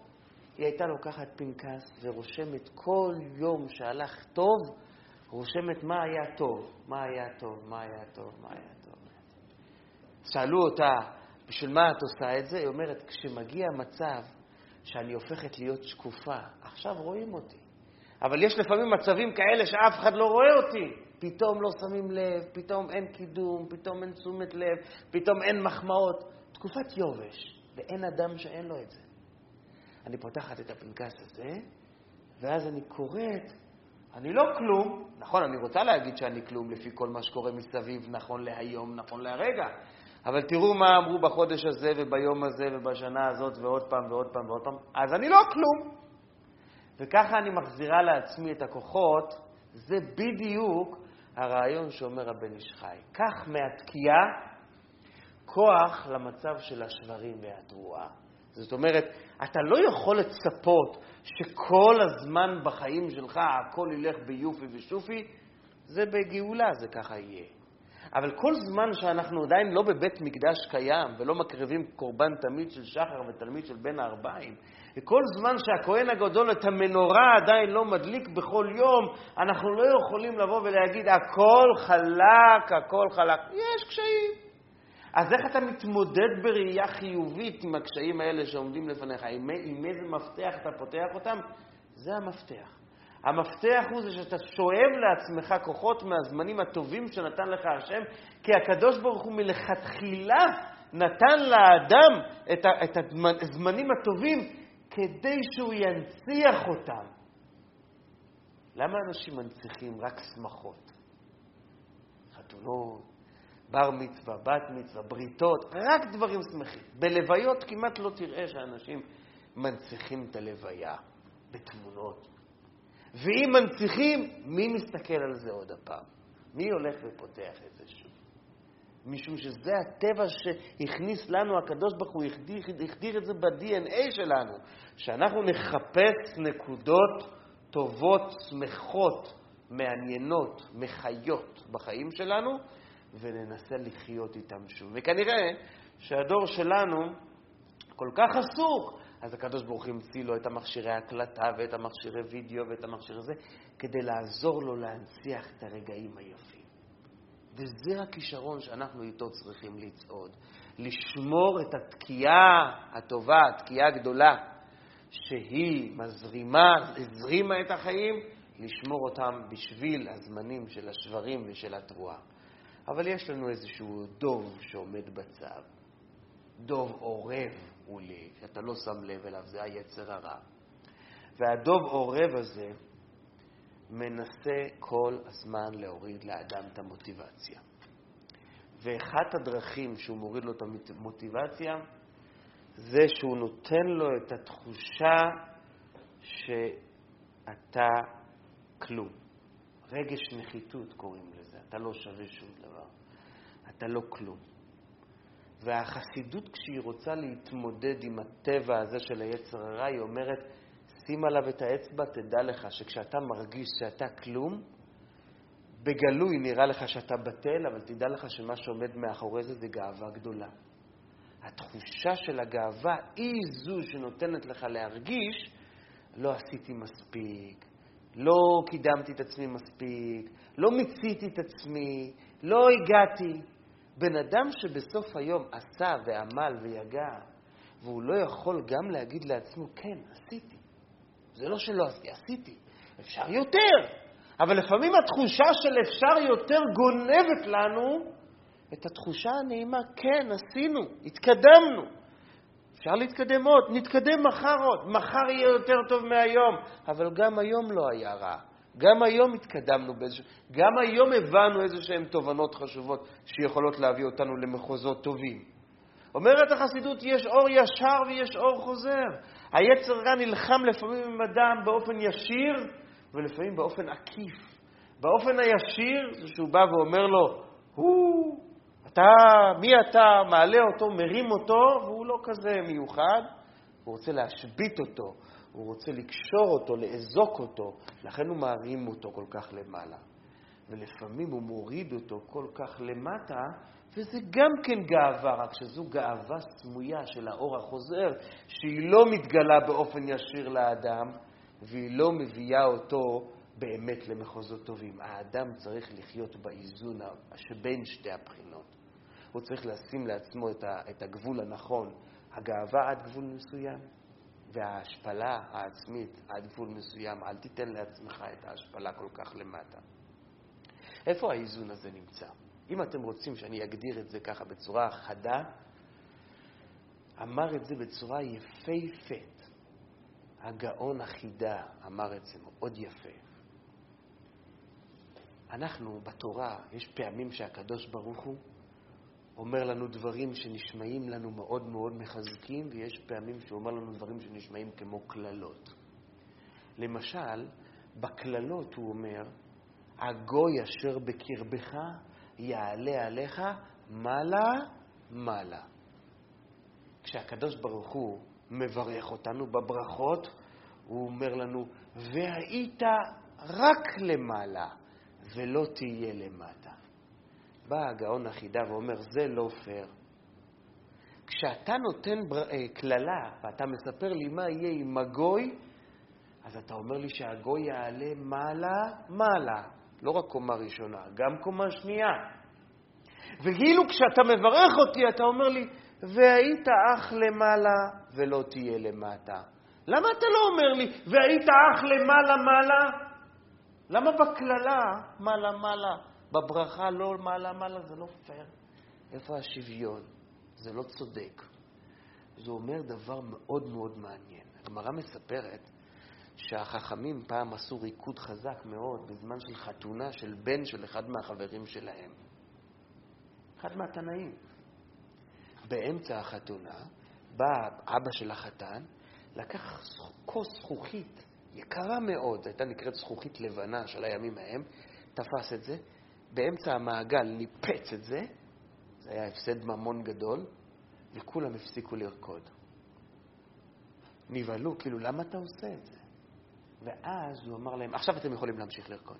היא הייתה לוקחת פנקס ורושמת כל יום שהלך טוב, רושמת מה היה טוב, מה היה טוב, מה היה טוב, מה היה טוב. שאלו אותה, בשביל מה את עושה את זה? היא אומרת, כשמגיע מצב שאני הופכת להיות שקופה, עכשיו רואים אותי. אבל יש לפעמים מצבים כאלה שאף אחד לא רואה אותי. פתאום לא שמים לב, פתאום אין קידום, פתאום אין תשומת לב, פתאום אין מחמאות. תקופת יובש, ואין אדם שאין לו את זה. אני פותחת את הפנקס הזה, ואז אני קוראת, אני לא כלום, נכון, אני רוצה להגיד שאני כלום לפי כל מה שקורה מסביב, נכון להיום, נכון להרגע, אבל תראו מה אמרו בחודש הזה וביום הזה ובשנה הזאת ועוד פעם ועוד פעם ועוד פעם, אז אני לא כלום. וככה אני מחזירה לעצמי את הכוחות, זה בדיוק הרעיון שאומר הבן איש חי. קח מהתקיעה כוח למצב של השברים והתרועה. זאת אומרת, אתה לא יכול לצפות שכל הזמן בחיים שלך הכל ילך ביופי ושופי, זה בגאולה, זה ככה יהיה. אבל כל זמן שאנחנו עדיין לא בבית מקדש קיים ולא מקריבים קורבן תמיד של שחר ותלמיד של בין הארבעים, וכל זמן שהכהן הגדול את המנורה עדיין לא מדליק בכל יום, אנחנו לא יכולים לבוא ולהגיד, הכל חלק, הכל חלק. יש קשיים. אז איך אתה מתמודד בראייה חיובית עם הקשיים האלה שעומדים לפניך? עם, עם איזה מפתח אתה פותח אותם? זה המפתח. המפתח הוא זה שאתה שואב לעצמך כוחות מהזמנים הטובים שנתן לך השם, כי הקדוש ברוך הוא מלכתחילה נתן לאדם את, ה, את הזמנים הטובים כדי שהוא ינציח אותם. למה אנשים מנציחים רק שמחות? חתונות, בר מצווה, בת מצווה, בריתות, רק דברים שמחים. בלוויות כמעט לא תראה שאנשים מנציחים את הלוויה בתמונות. ואם מנציחים, מי מסתכל על זה עוד הפעם? מי הולך ופותח את זה שוב? משום שזה הטבע שהכניס לנו, הקדוש ברוך הוא החדיר, החדיר את זה ב-DNA שלנו, שאנחנו נחפש נקודות טובות, שמחות, מעניינות, מחיות בחיים שלנו, וננסה לחיות איתם שוב. וכנראה שהדור שלנו כל כך עסוק, אז הקדוש ברוך הוא המציא לו את המכשירי ההקלטה ואת המכשירי וידאו ואת המכשיר הזה, כדי לעזור לו להנציח את הרגעים היפים. וזה הכישרון שאנחנו איתו צריכים לצעוד. לשמור את התקיעה הטובה, התקיעה הגדולה, שהיא מזרימה, הזרימה את החיים, לשמור אותם בשביל הזמנים של השברים ושל התרועה. אבל יש לנו איזשהו דוב שעומד בצד. דוב עורב הוא לי, שאתה לא שם לב אליו, זה היצר הרע. והדוב עורב הזה מנסה כל הזמן להוריד לאדם את המוטיבציה. ואחת הדרכים שהוא מוריד לו את המוטיבציה זה שהוא נותן לו את התחושה שאתה כלום. רגש נחיתות קוראים לזה, אתה לא שווה שום דבר, אתה לא כלום. והחסידות, כשהיא רוצה להתמודד עם הטבע הזה של היצר הרע, היא אומרת, שים עליו את האצבע, תדע לך שכשאתה מרגיש שאתה כלום, בגלוי נראה לך שאתה בטל, אבל תדע לך שמה שעומד מאחורי זה זה גאווה גדולה. התחושה של הגאווה היא זו שנותנת לך להרגיש, לא עשיתי מספיק, לא קידמתי את עצמי מספיק, לא מיציתי את עצמי, לא הגעתי. בן אדם שבסוף היום עשה ועמל ויגע, והוא לא יכול גם להגיד לעצמו, כן, עשיתי. זה לא שלא עשיתי, עשיתי. אפשר יותר. אבל לפעמים התחושה של אפשר יותר גונבת לנו את התחושה הנעימה, כן, עשינו, התקדמנו. אפשר להתקדם עוד, נתקדם מחר עוד, מחר יהיה יותר טוב מהיום, אבל גם היום לא היה רע. גם היום התקדמנו באיזשהו... גם היום הבנו איזה שהן תובנות חשובות שיכולות להביא אותנו למחוזות טובים. אומרת החסידות, יש אור ישר ויש אור חוזר. היצר רע נלחם לפעמים עם אדם באופן ישיר ולפעמים באופן עקיף. באופן הישיר זה שהוא בא ואומר לו, הוא, אתה, מי אתה, מעלה אותו, מרים אותו, והוא לא כזה מיוחד, הוא רוצה להשבית אותו, הוא רוצה לקשור אותו, לאזוק אותו, לכן הוא מערים אותו כל כך למעלה. ולפעמים הוא מוריד אותו כל כך למטה, וזה גם כן גאווה, רק שזו גאווה סמויה של האור החוזר, שהיא לא מתגלה באופן ישיר לאדם, והיא לא מביאה אותו באמת למחוזות טובים. האדם צריך לחיות באיזון שבין שתי הבחינות. הוא צריך לשים לעצמו את הגבול הנכון, הגאווה עד גבול מסוים, וההשפלה העצמית עד גבול מסוים. אל תיתן לעצמך את ההשפלה כל כך למטה. איפה האיזון הזה נמצא? אם אתם רוצים שאני אגדיר את זה ככה בצורה חדה, אמר את זה בצורה יפהפית. הגאון החידה אמר את זה מאוד יפה. אנחנו, בתורה, יש פעמים שהקדוש ברוך הוא אומר לנו דברים שנשמעים לנו מאוד מאוד מחזקים, ויש פעמים שהוא אומר לנו דברים שנשמעים כמו קללות. למשל, בקללות הוא אומר, הגוי אשר בקרבך יעלה עליך מעלה מעלה. כשהקדוש ברוך הוא מברך אותנו בברכות, הוא אומר לנו, והיית רק למעלה, ולא תהיה למטה. בא הגאון החידה ואומר, זה לא פייר. כשאתה נותן אה, קללה ואתה מספר לי מה יהיה עם הגוי, אז אתה אומר לי שהגוי יעלה מעלה, מעלה. לא רק קומה ראשונה, גם קומה שנייה. וכאילו כשאתה מברך אותי, אתה אומר לי, והיית אח למעלה ולא תהיה למטה. למה אתה לא אומר לי, והיית אח למעלה מעלה? למה בקללה מעלה מעלה? בברכה לא מעלה מעלה, זה לא פייר. איפה השוויון? זה לא צודק. זה אומר דבר מאוד מאוד מעניין. הגמרא מספרת שהחכמים פעם עשו ריקוד חזק מאוד בזמן של חתונה של בן של אחד מהחברים שלהם. אחד מהתנאים. באמצע החתונה בא אבא של החתן, לקח כוס זכוכית יקרה מאוד, הייתה נקראת זכוכית לבנה של הימים ההם, תפס את זה, באמצע המעגל ניפץ את זה, זה היה הפסד ממון גדול, וכולם הפסיקו לרקוד. נבהלו, כאילו, למה אתה עושה את זה? ואז הוא אמר להם, עכשיו אתם יכולים להמשיך לרקוד.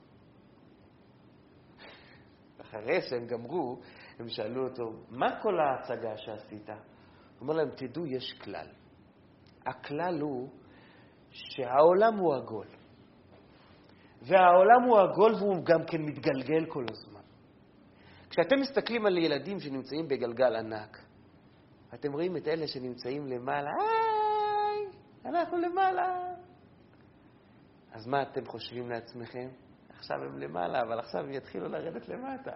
אחרי שהם גמרו, הם שאלו אותו, מה כל ההצגה שעשית? הוא אומר להם, תדעו, יש כלל. הכלל הוא שהעולם הוא עגול. והעולם הוא עגול והוא גם כן מתגלגל כל הזמן. כשאתם מסתכלים על ילדים שנמצאים בגלגל ענק, אתם רואים את אלה שנמצאים למעלה, היי, אנחנו למעלה. אז מה אתם חושבים לעצמכם? עכשיו הם למעלה, אבל עכשיו הם יתחילו לרדת למטה.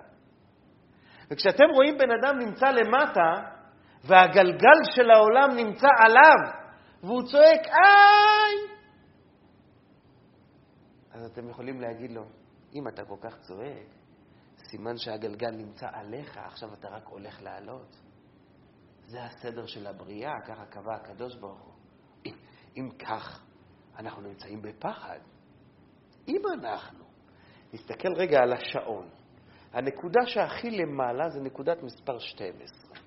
וכשאתם רואים בן אדם נמצא למטה, והגלגל של העולם נמצא עליו, והוא צועק, איי! אז אתם יכולים להגיד לו, אם אתה כל כך צועק, סימן שהגלגל נמצא עליך, עכשיו אתה רק הולך לעלות. זה הסדר של הבריאה, ככה קבע הקדוש ברוך הוא. אם, אם כך, אנחנו נמצאים בפחד. אם אנחנו נסתכל רגע על השעון, הנקודה שהכי למעלה זה נקודת מספר 12.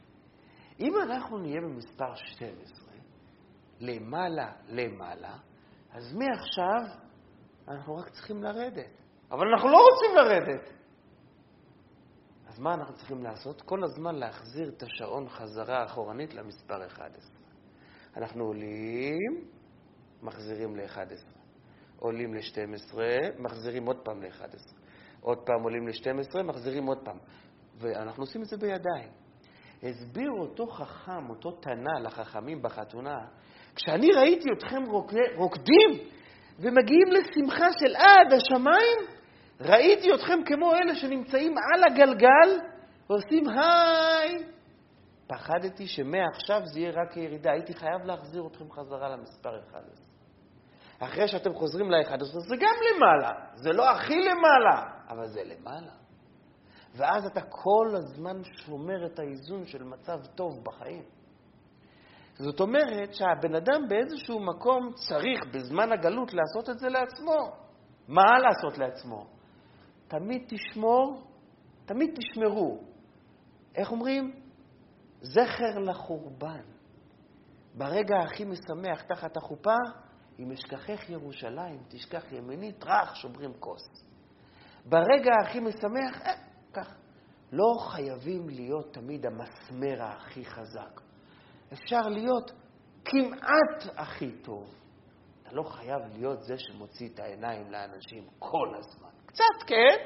אם אנחנו נהיה במספר 12, למעלה, למעלה, אז מעכשיו אנחנו רק צריכים לרדת. אבל אנחנו לא רוצים לרדת. אז מה אנחנו צריכים לעשות? כל הזמן להחזיר את השעון חזרה אחורנית למספר 11. אנחנו עולים, מחזירים ל-11. עולים ל-12, מחזירים עוד פעם ל-11. עוד פעם עולים ל-12, מחזירים עוד פעם. ואנחנו עושים את זה בידיים. הסביר אותו חכם, אותו תנא לחכמים בחתונה, כשאני ראיתי אתכם רוקדים ומגיעים לשמחה של עד השמיים, ראיתי אתכם כמו אלה שנמצאים על הגלגל ועושים היי. פחדתי שמעכשיו זה יהיה רק ירידה, הייתי חייב להחזיר אתכם חזרה למספר 11. אחרי שאתם חוזרים ל-11 זה גם למעלה, זה לא הכי למעלה, אבל זה למעלה. ואז אתה כל הזמן שומר את האיזון של מצב טוב בחיים. זאת אומרת שהבן אדם באיזשהו מקום צריך בזמן הגלות לעשות את זה לעצמו. מה לעשות לעצמו? תמיד תשמור, תמיד תשמרו. איך אומרים? זכר לחורבן. ברגע הכי משמח תחת החופה, אם אשכחך ירושלים, תשכח ימינית, רך שוברים כוס. ברגע הכי משמח, אה, כך. לא חייבים להיות תמיד המסמר הכי חזק. אפשר להיות כמעט הכי טוב. אתה לא חייב להיות זה שמוציא את העיניים לאנשים כל הזמן. קצת כן,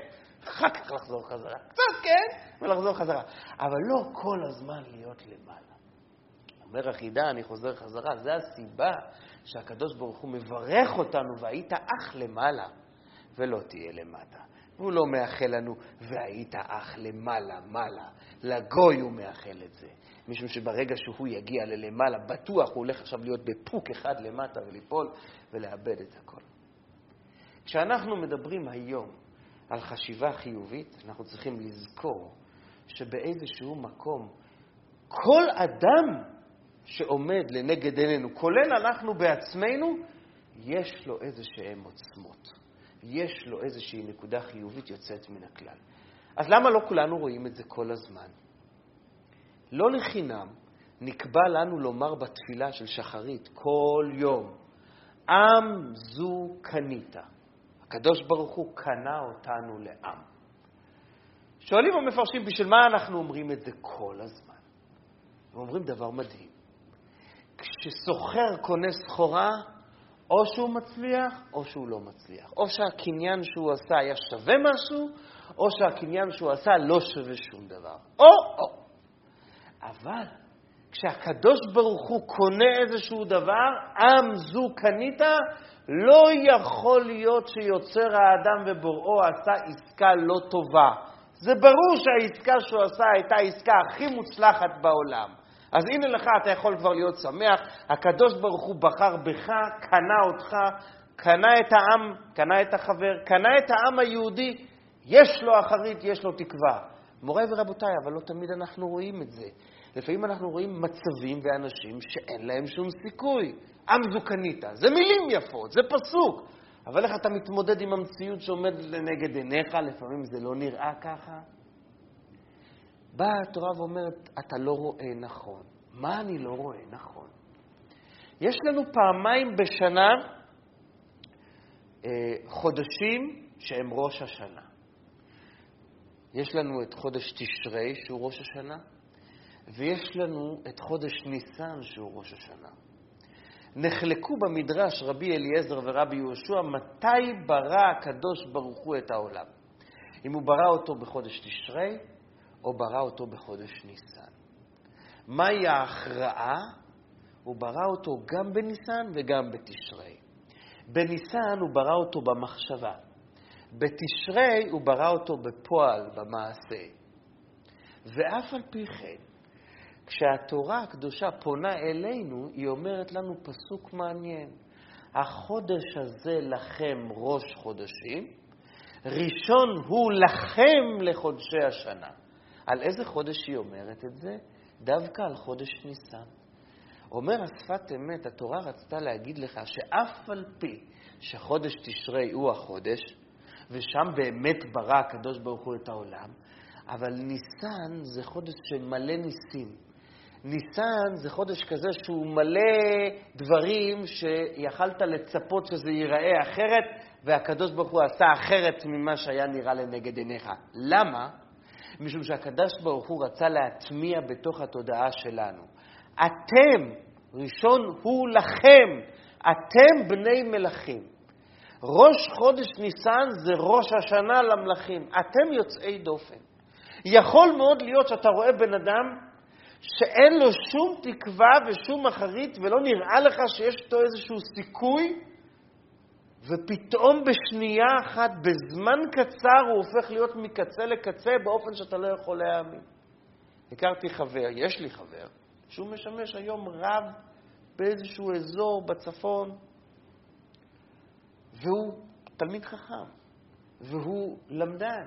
אחר כך לחזור חזרה. קצת כן, ולחזור חזרה. אבל לא כל הזמן להיות למעלה. אומר החידה, אני חוזר חזרה, זה הסיבה שהקדוש ברוך הוא מברך אותנו, והיית אח למעלה, ולא תהיה למטה. והוא לא מאחל לנו, והיית אח למעלה, מעלה. לגוי הוא מאחל את זה. משום שברגע שהוא יגיע ללמעלה, בטוח הוא הולך עכשיו להיות בפוק אחד למטה וליפול ולאבד את הכל. כשאנחנו מדברים היום על חשיבה חיובית, אנחנו צריכים לזכור שבאיזשהו מקום כל אדם שעומד לנגד עינינו, כולל אנחנו בעצמנו, יש לו איזה שהן עוצמות. יש לו איזושהי נקודה חיובית יוצאת מן הכלל. אז למה לא כולנו רואים את זה כל הזמן? לא לחינם נקבע לנו לומר בתפילה של שחרית כל יום, עם זו קנית. הקדוש ברוך הוא קנה אותנו לעם. שואלים המפרשים, בשביל מה אנחנו אומרים את זה כל הזמן? הם אומרים דבר מדהים. כשסוחר קונה סחורה, או שהוא מצליח או שהוא לא מצליח. או שהקניין שהוא עשה היה שווה משהו, או שהקניין שהוא עשה לא שווה שום דבר. או-או. אבל כשהקדוש ברוך הוא קונה איזשהו דבר, עם זו קנית, לא יכול להיות שיוצר האדם ובוראו עשה עסקה לא טובה. זה ברור שהעסקה שהוא עשה הייתה העסקה הכי מוצלחת בעולם. אז הנה לך, אתה יכול כבר להיות שמח, הקדוש ברוך הוא בחר בך, קנה אותך, קנה את העם, קנה את החבר, קנה את העם היהודי, יש לו אחרית, יש לו תקווה. מוריי ורבותיי, אבל לא תמיד אנחנו רואים את זה. לפעמים אנחנו רואים מצבים ואנשים שאין להם שום סיכוי. עם זו קנית. זה מילים יפות, זה פסוק. אבל איך אתה מתמודד עם המציאות שעומדת לנגד עיניך? לפעמים זה לא נראה ככה. באה התורה ואומרת, אתה לא רואה נכון. מה אני לא רואה נכון? יש לנו פעמיים בשנה אה, חודשים שהם ראש השנה. יש לנו את חודש תשרי, שהוא ראש השנה, ויש לנו את חודש ניסן, שהוא ראש השנה. נחלקו במדרש רבי אליעזר ורבי יהושע מתי ברא הקדוש ברוך הוא את העולם. אם הוא ברא אותו בחודש תשרי, או ברא אותו בחודש ניסן. מהי ההכרעה? הוא ברא אותו גם בניסן וגם בתשרי. בניסן הוא ברא אותו במחשבה. בתשרי הוא ברא אותו בפועל, במעשה. ואף על פי כן, כשהתורה הקדושה פונה אלינו, היא אומרת לנו פסוק מעניין. החודש הזה לכם ראש חודשים, ראשון הוא לכם לחודשי השנה. על איזה חודש היא אומרת את זה? דווקא על חודש ניסן. אומר השפת אמת, התורה רצתה להגיד לך שאף על פי שחודש תשרי הוא החודש, ושם באמת ברא הקדוש ברוך הוא את העולם, אבל ניסן זה חודש שמלא ניסים. ניסן זה חודש כזה שהוא מלא דברים שיכלת לצפות שזה ייראה אחרת, והקדוש ברוך הוא עשה אחרת ממה שהיה נראה לנגד עיניך. למה? משום שהקדוש ברוך הוא רצה להטמיע בתוך התודעה שלנו. אתם, ראשון הוא לכם, אתם בני מלכים. ראש חודש ניסן זה ראש השנה למלכים. אתם יוצאי דופן. יכול מאוד להיות שאתה רואה בן אדם שאין לו שום תקווה ושום אחרית ולא נראה לך שיש איתו איזשהו סיכוי, ופתאום בשנייה אחת, בזמן קצר, הוא הופך להיות מקצה לקצה באופן שאתה לא יכול להאמין. הכרתי חבר, יש לי חבר, שהוא משמש היום רב באיזשהו אזור בצפון, והוא תלמיד חכם, והוא למדן.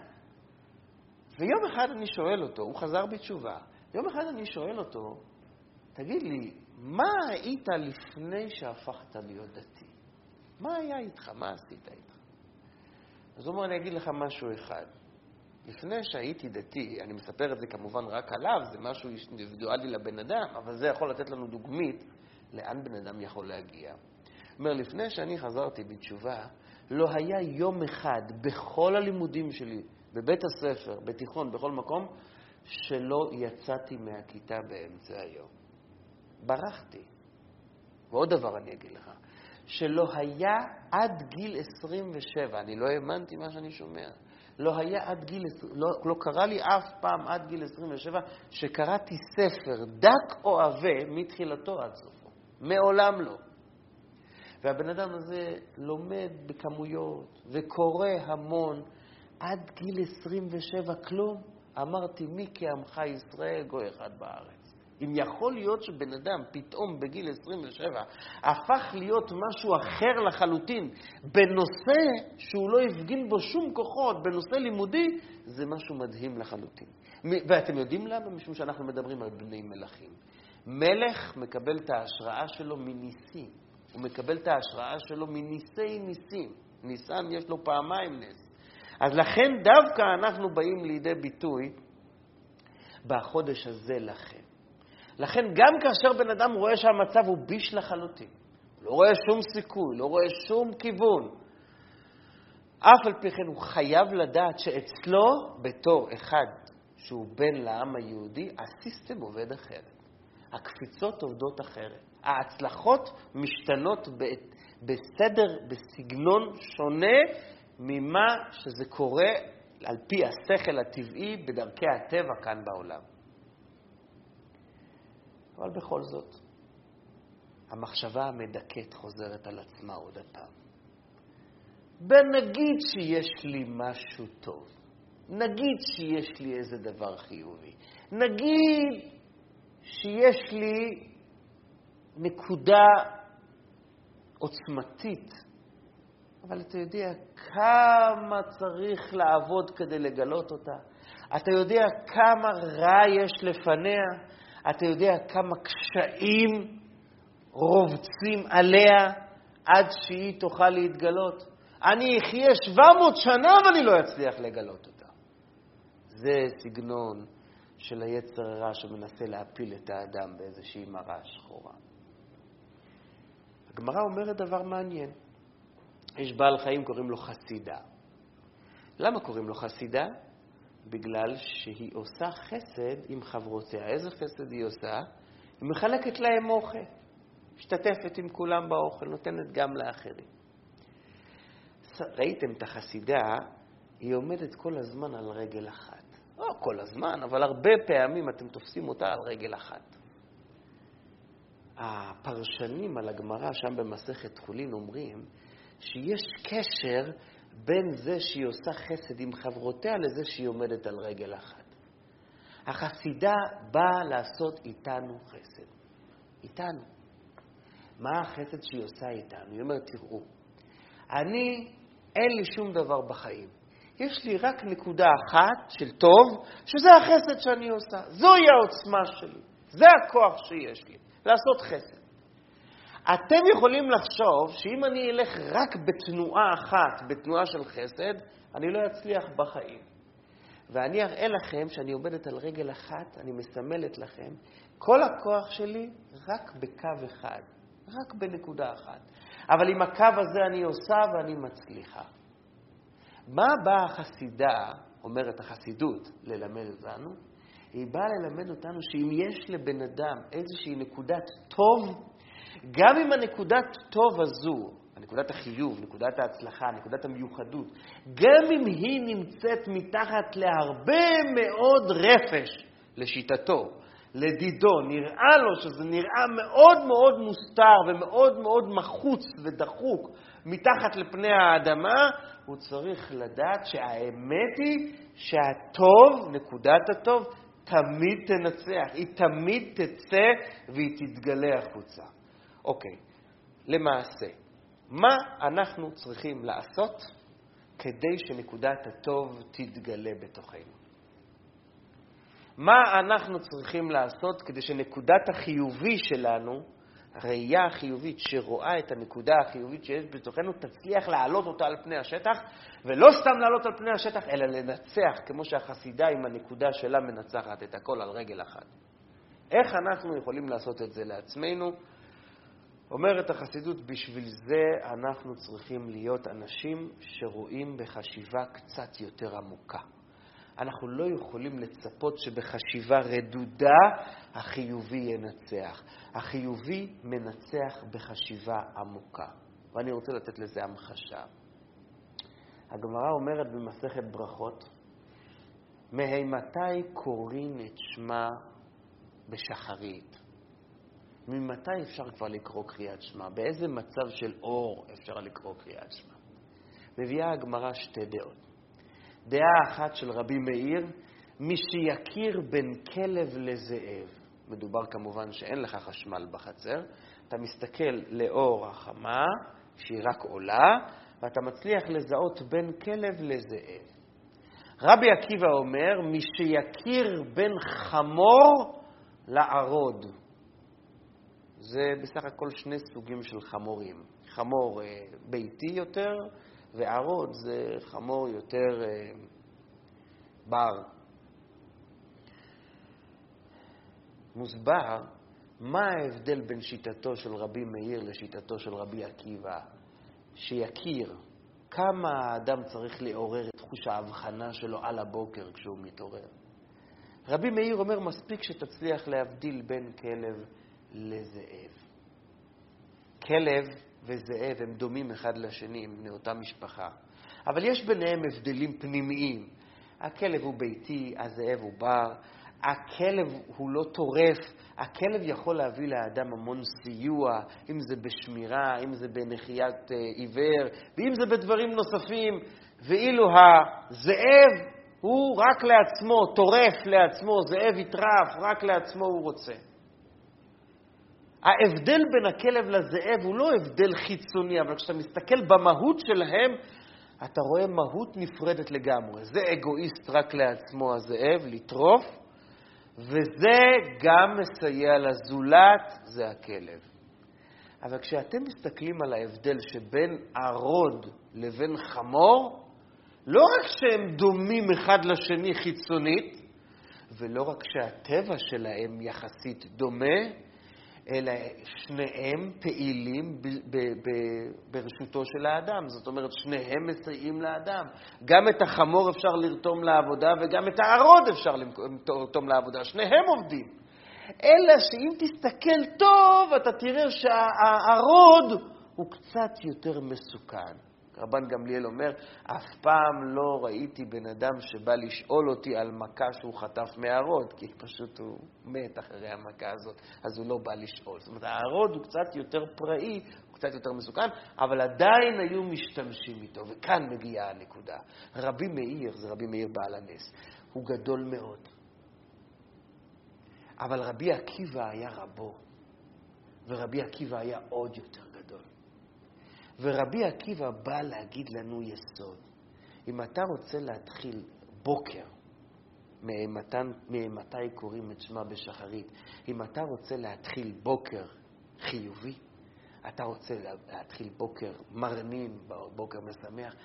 ויום אחד אני שואל אותו, הוא חזר בתשובה, יום אחד אני שואל אותו, תגיד לי, מה היית לפני שהפכת להיות דתי? מה היה איתך? מה עשית איתך? אז הוא אומר, אני אגיד לך משהו אחד. לפני שהייתי דתי, אני מספר את זה כמובן רק עליו, זה משהו אינדיבידואלי לבן אדם, אבל זה יכול לתת לנו דוגמית לאן בן אדם יכול להגיע. אומר, לפני שאני חזרתי בתשובה, לא היה יום אחד בכל הלימודים שלי, בבית הספר, בתיכון, בכל מקום, שלא יצאתי מהכיתה באמצע היום. ברחתי. ועוד דבר אני אגיד לך, שלא היה עד גיל 27, אני לא האמנתי מה שאני שומע, לא היה עד גיל, לא, לא קרה לי אף פעם עד גיל 27 שקראתי ספר דק או עבה מתחילתו עד סופו. מעולם לא. והבן אדם הזה לומד בכמויות וקורא המון עד גיל 27 כלום. אמרתי, מי כעמך ישראל גוי אחד בארץ. אם יכול להיות שבן אדם פתאום בגיל 27 הפך להיות משהו אחר לחלוטין בנושא שהוא לא הפגין בו שום כוחות, בנושא לימודי, זה משהו מדהים לחלוטין. ואתם יודעים למה? משום שאנחנו מדברים על בני מלכים. מלך מקבל את ההשראה שלו מניסים. הוא מקבל את ההשראה שלו מניסי ניסים. ניסן יש לו פעמיים נס. אז לכן דווקא אנחנו באים לידי ביטוי בחודש הזה לכם. לכן גם כאשר בן אדם רואה שהמצב הוא ביש לחלוטין, לא רואה שום סיכוי, לא רואה שום כיוון, אף על פי כן הוא חייב לדעת שאצלו, בתור אחד שהוא בן לעם היהודי, הסיסטם עובד אחרת. הקפיצות עובדות אחרת. ההצלחות משתנות בסדר, בסגנון שונה ממה שזה קורה על פי השכל הטבעי בדרכי הטבע כאן בעולם. אבל בכל זאת, המחשבה המדכאת חוזרת על עצמה עוד הפעם. ונגיד שיש לי משהו טוב, נגיד שיש לי איזה דבר חיובי, נגיד שיש לי נקודה עוצמתית, אבל אתה יודע כמה צריך לעבוד כדי לגלות אותה? אתה יודע כמה רע יש לפניה? אתה יודע כמה קשיים רובצים עליה עד שהיא תוכל להתגלות? אני אחיה 700 שנה ואני לא אצליח לגלות אותה. זה סגנון של היצר הרע שמנסה להפיל את האדם באיזושהי מראה שחורה. הגמרא אומרת דבר מעניין. יש בעל חיים, קוראים לו חסידה. למה קוראים לו חסידה? בגלל שהיא עושה חסד עם חברותיה. איזה חסד היא עושה? היא מחלקת להם אוכל. משתתפת עם כולם באוכל, נותנת גם לאחרים. ראיתם את החסידה, היא עומדת כל הזמן על רגל אחת. לא כל הזמן, אבל הרבה פעמים אתם תופסים אותה על רגל אחת. הפרשנים על הגמרא שם במסכת חולין אומרים שיש קשר בין זה שהיא עושה חסד עם חברותיה לזה שהיא עומדת על רגל אחת. החסידה באה לעשות איתנו חסד. איתנו. מה החסד שהיא עושה איתנו? היא אומרת, תראו, אני, אין לי שום דבר בחיים. יש לי רק נקודה אחת של טוב, שזה החסד שאני עושה. זוהי העוצמה שלי. זה הכוח שיש לי, לעשות חסד. אתם יכולים לחשוב שאם אני אלך רק בתנועה אחת, בתנועה של חסד, אני לא אצליח בחיים. ואני אראה לכם שאני עומדת על רגל אחת, אני מסמלת לכם, כל הכוח שלי רק בקו אחד, רק בנקודה אחת. אבל עם הקו הזה אני עושה ואני מצליחה. מה באה החסידה, אומרת החסידות, ללמד אותנו? היא באה ללמד אותנו שאם יש לבן אדם איזושהי נקודת טוב, גם אם הנקודת טוב הזו, נקודת החיוב, נקודת ההצלחה, נקודת המיוחדות, גם אם היא נמצאת מתחת להרבה מאוד רפש, לשיטתו, לדידו, נראה לו שזה נראה מאוד מאוד מוסתר ומאוד מאוד מחוץ ודחוק מתחת לפני האדמה, הוא צריך לדעת שהאמת היא שהטוב, נקודת הטוב, תמיד תנצח, היא תמיד תצא והיא תתגלה החוצה. אוקיי, למעשה, מה אנחנו צריכים לעשות כדי שנקודת הטוב תתגלה בתוכנו? מה אנחנו צריכים לעשות כדי שנקודת החיובי שלנו, הראייה החיובית שרואה את הנקודה החיובית שיש בתוכנו, תצליח להעלות אותה על פני השטח, ולא סתם לעלות על פני השטח, אלא לנצח, כמו שהחסידה עם הנקודה שלה מנצחת את הכל על רגל אחת. איך אנחנו יכולים לעשות את זה לעצמנו? אומרת החסידות, בשביל זה אנחנו צריכים להיות אנשים שרואים בחשיבה קצת יותר עמוקה. אנחנו לא יכולים לצפות שבחשיבה רדודה החיובי ינצח. החיובי מנצח בחשיבה עמוקה. ואני רוצה לתת לזה המחשה. הגמרא אומרת במסכת ברכות, מהימתי קוראים את שמה בשחרית? ממתי אפשר כבר לקרוא קריאת שמע? באיזה מצב של אור אפשר לקרוא קריאת שמע? מביאה הגמרא שתי דעות. דעה אחת של רבי מאיר, מי שיכיר בין כלב לזאב. מדובר כמובן שאין לך חשמל בחצר, אתה מסתכל לאור החמה, שהיא רק עולה, ואתה מצליח לזהות בין כלב לזאב. רבי עקיבא אומר, מי שיכיר בין חמור לערוד. זה בסך הכל שני סוגים של חמורים. חמור אה, ביתי יותר, וערוד זה חמור יותר אה, בר. מוסבר מה ההבדל בין שיטתו של רבי מאיר לשיטתו של רבי עקיבא, שיכיר כמה האדם צריך לעורר את חוש ההבחנה שלו על הבוקר כשהוא מתעורר. רבי מאיר אומר, מספיק שתצליח להבדיל בין כלב לזאב. כלב וזאב הם דומים אחד לשני, הם בני אותה משפחה. אבל יש ביניהם הבדלים פנימיים. הכלב הוא ביתי, הזאב הוא בר, הכלב הוא לא טורף, הכלב יכול להביא לאדם המון סיוע, אם זה בשמירה, אם זה בנחיית אה, עיוור, ואם זה בדברים נוספים, ואילו הזאב הוא רק לעצמו, טורף לעצמו, זאב יטרף, רק לעצמו הוא רוצה. ההבדל בין הכלב לזאב הוא לא הבדל חיצוני, אבל כשאתה מסתכל במהות שלהם, אתה רואה מהות נפרדת לגמרי. זה אגואיסט רק לעצמו, הזאב, לטרוף, וזה גם מסייע לזולת, זה הכלב. אבל כשאתם מסתכלים על ההבדל שבין ערוד לבין חמור, לא רק שהם דומים אחד לשני חיצונית, ולא רק שהטבע שלהם יחסית דומה, אלא שניהם פעילים ברשותו של האדם. זאת אומרת, שניהם מסייעים לאדם. גם את החמור אפשר לרתום לעבודה וגם את הערוד אפשר לרתום לעבודה. שניהם עובדים. אלא שאם תסתכל טוב, אתה תראה שהערוד הוא קצת יותר מסוכן. רבן גמליאל אומר, אף פעם לא ראיתי בן אדם שבא לשאול אותי על מכה שהוא חטף מהערוד, כי פשוט הוא מת אחרי המכה הזאת, אז הוא לא בא לשאול. זאת אומרת, הערוד הוא קצת יותר פראי, הוא קצת יותר מסוכן, אבל עדיין היו משתמשים איתו, וכאן מגיעה הנקודה. רבי מאיר, זה רבי מאיר בעל הנס, הוא גדול מאוד. אבל רבי עקיבא היה רבו, ורבי עקיבא היה עוד יותר. ורבי עקיבא בא להגיד לנו יסוד. אם אתה רוצה להתחיל בוקר מאימתי קוראים את שמע בשחרית. אם אתה רוצה להתחיל בוקר חיובי, אתה רוצה להתחיל בוקר מרנין, בוקר משמח,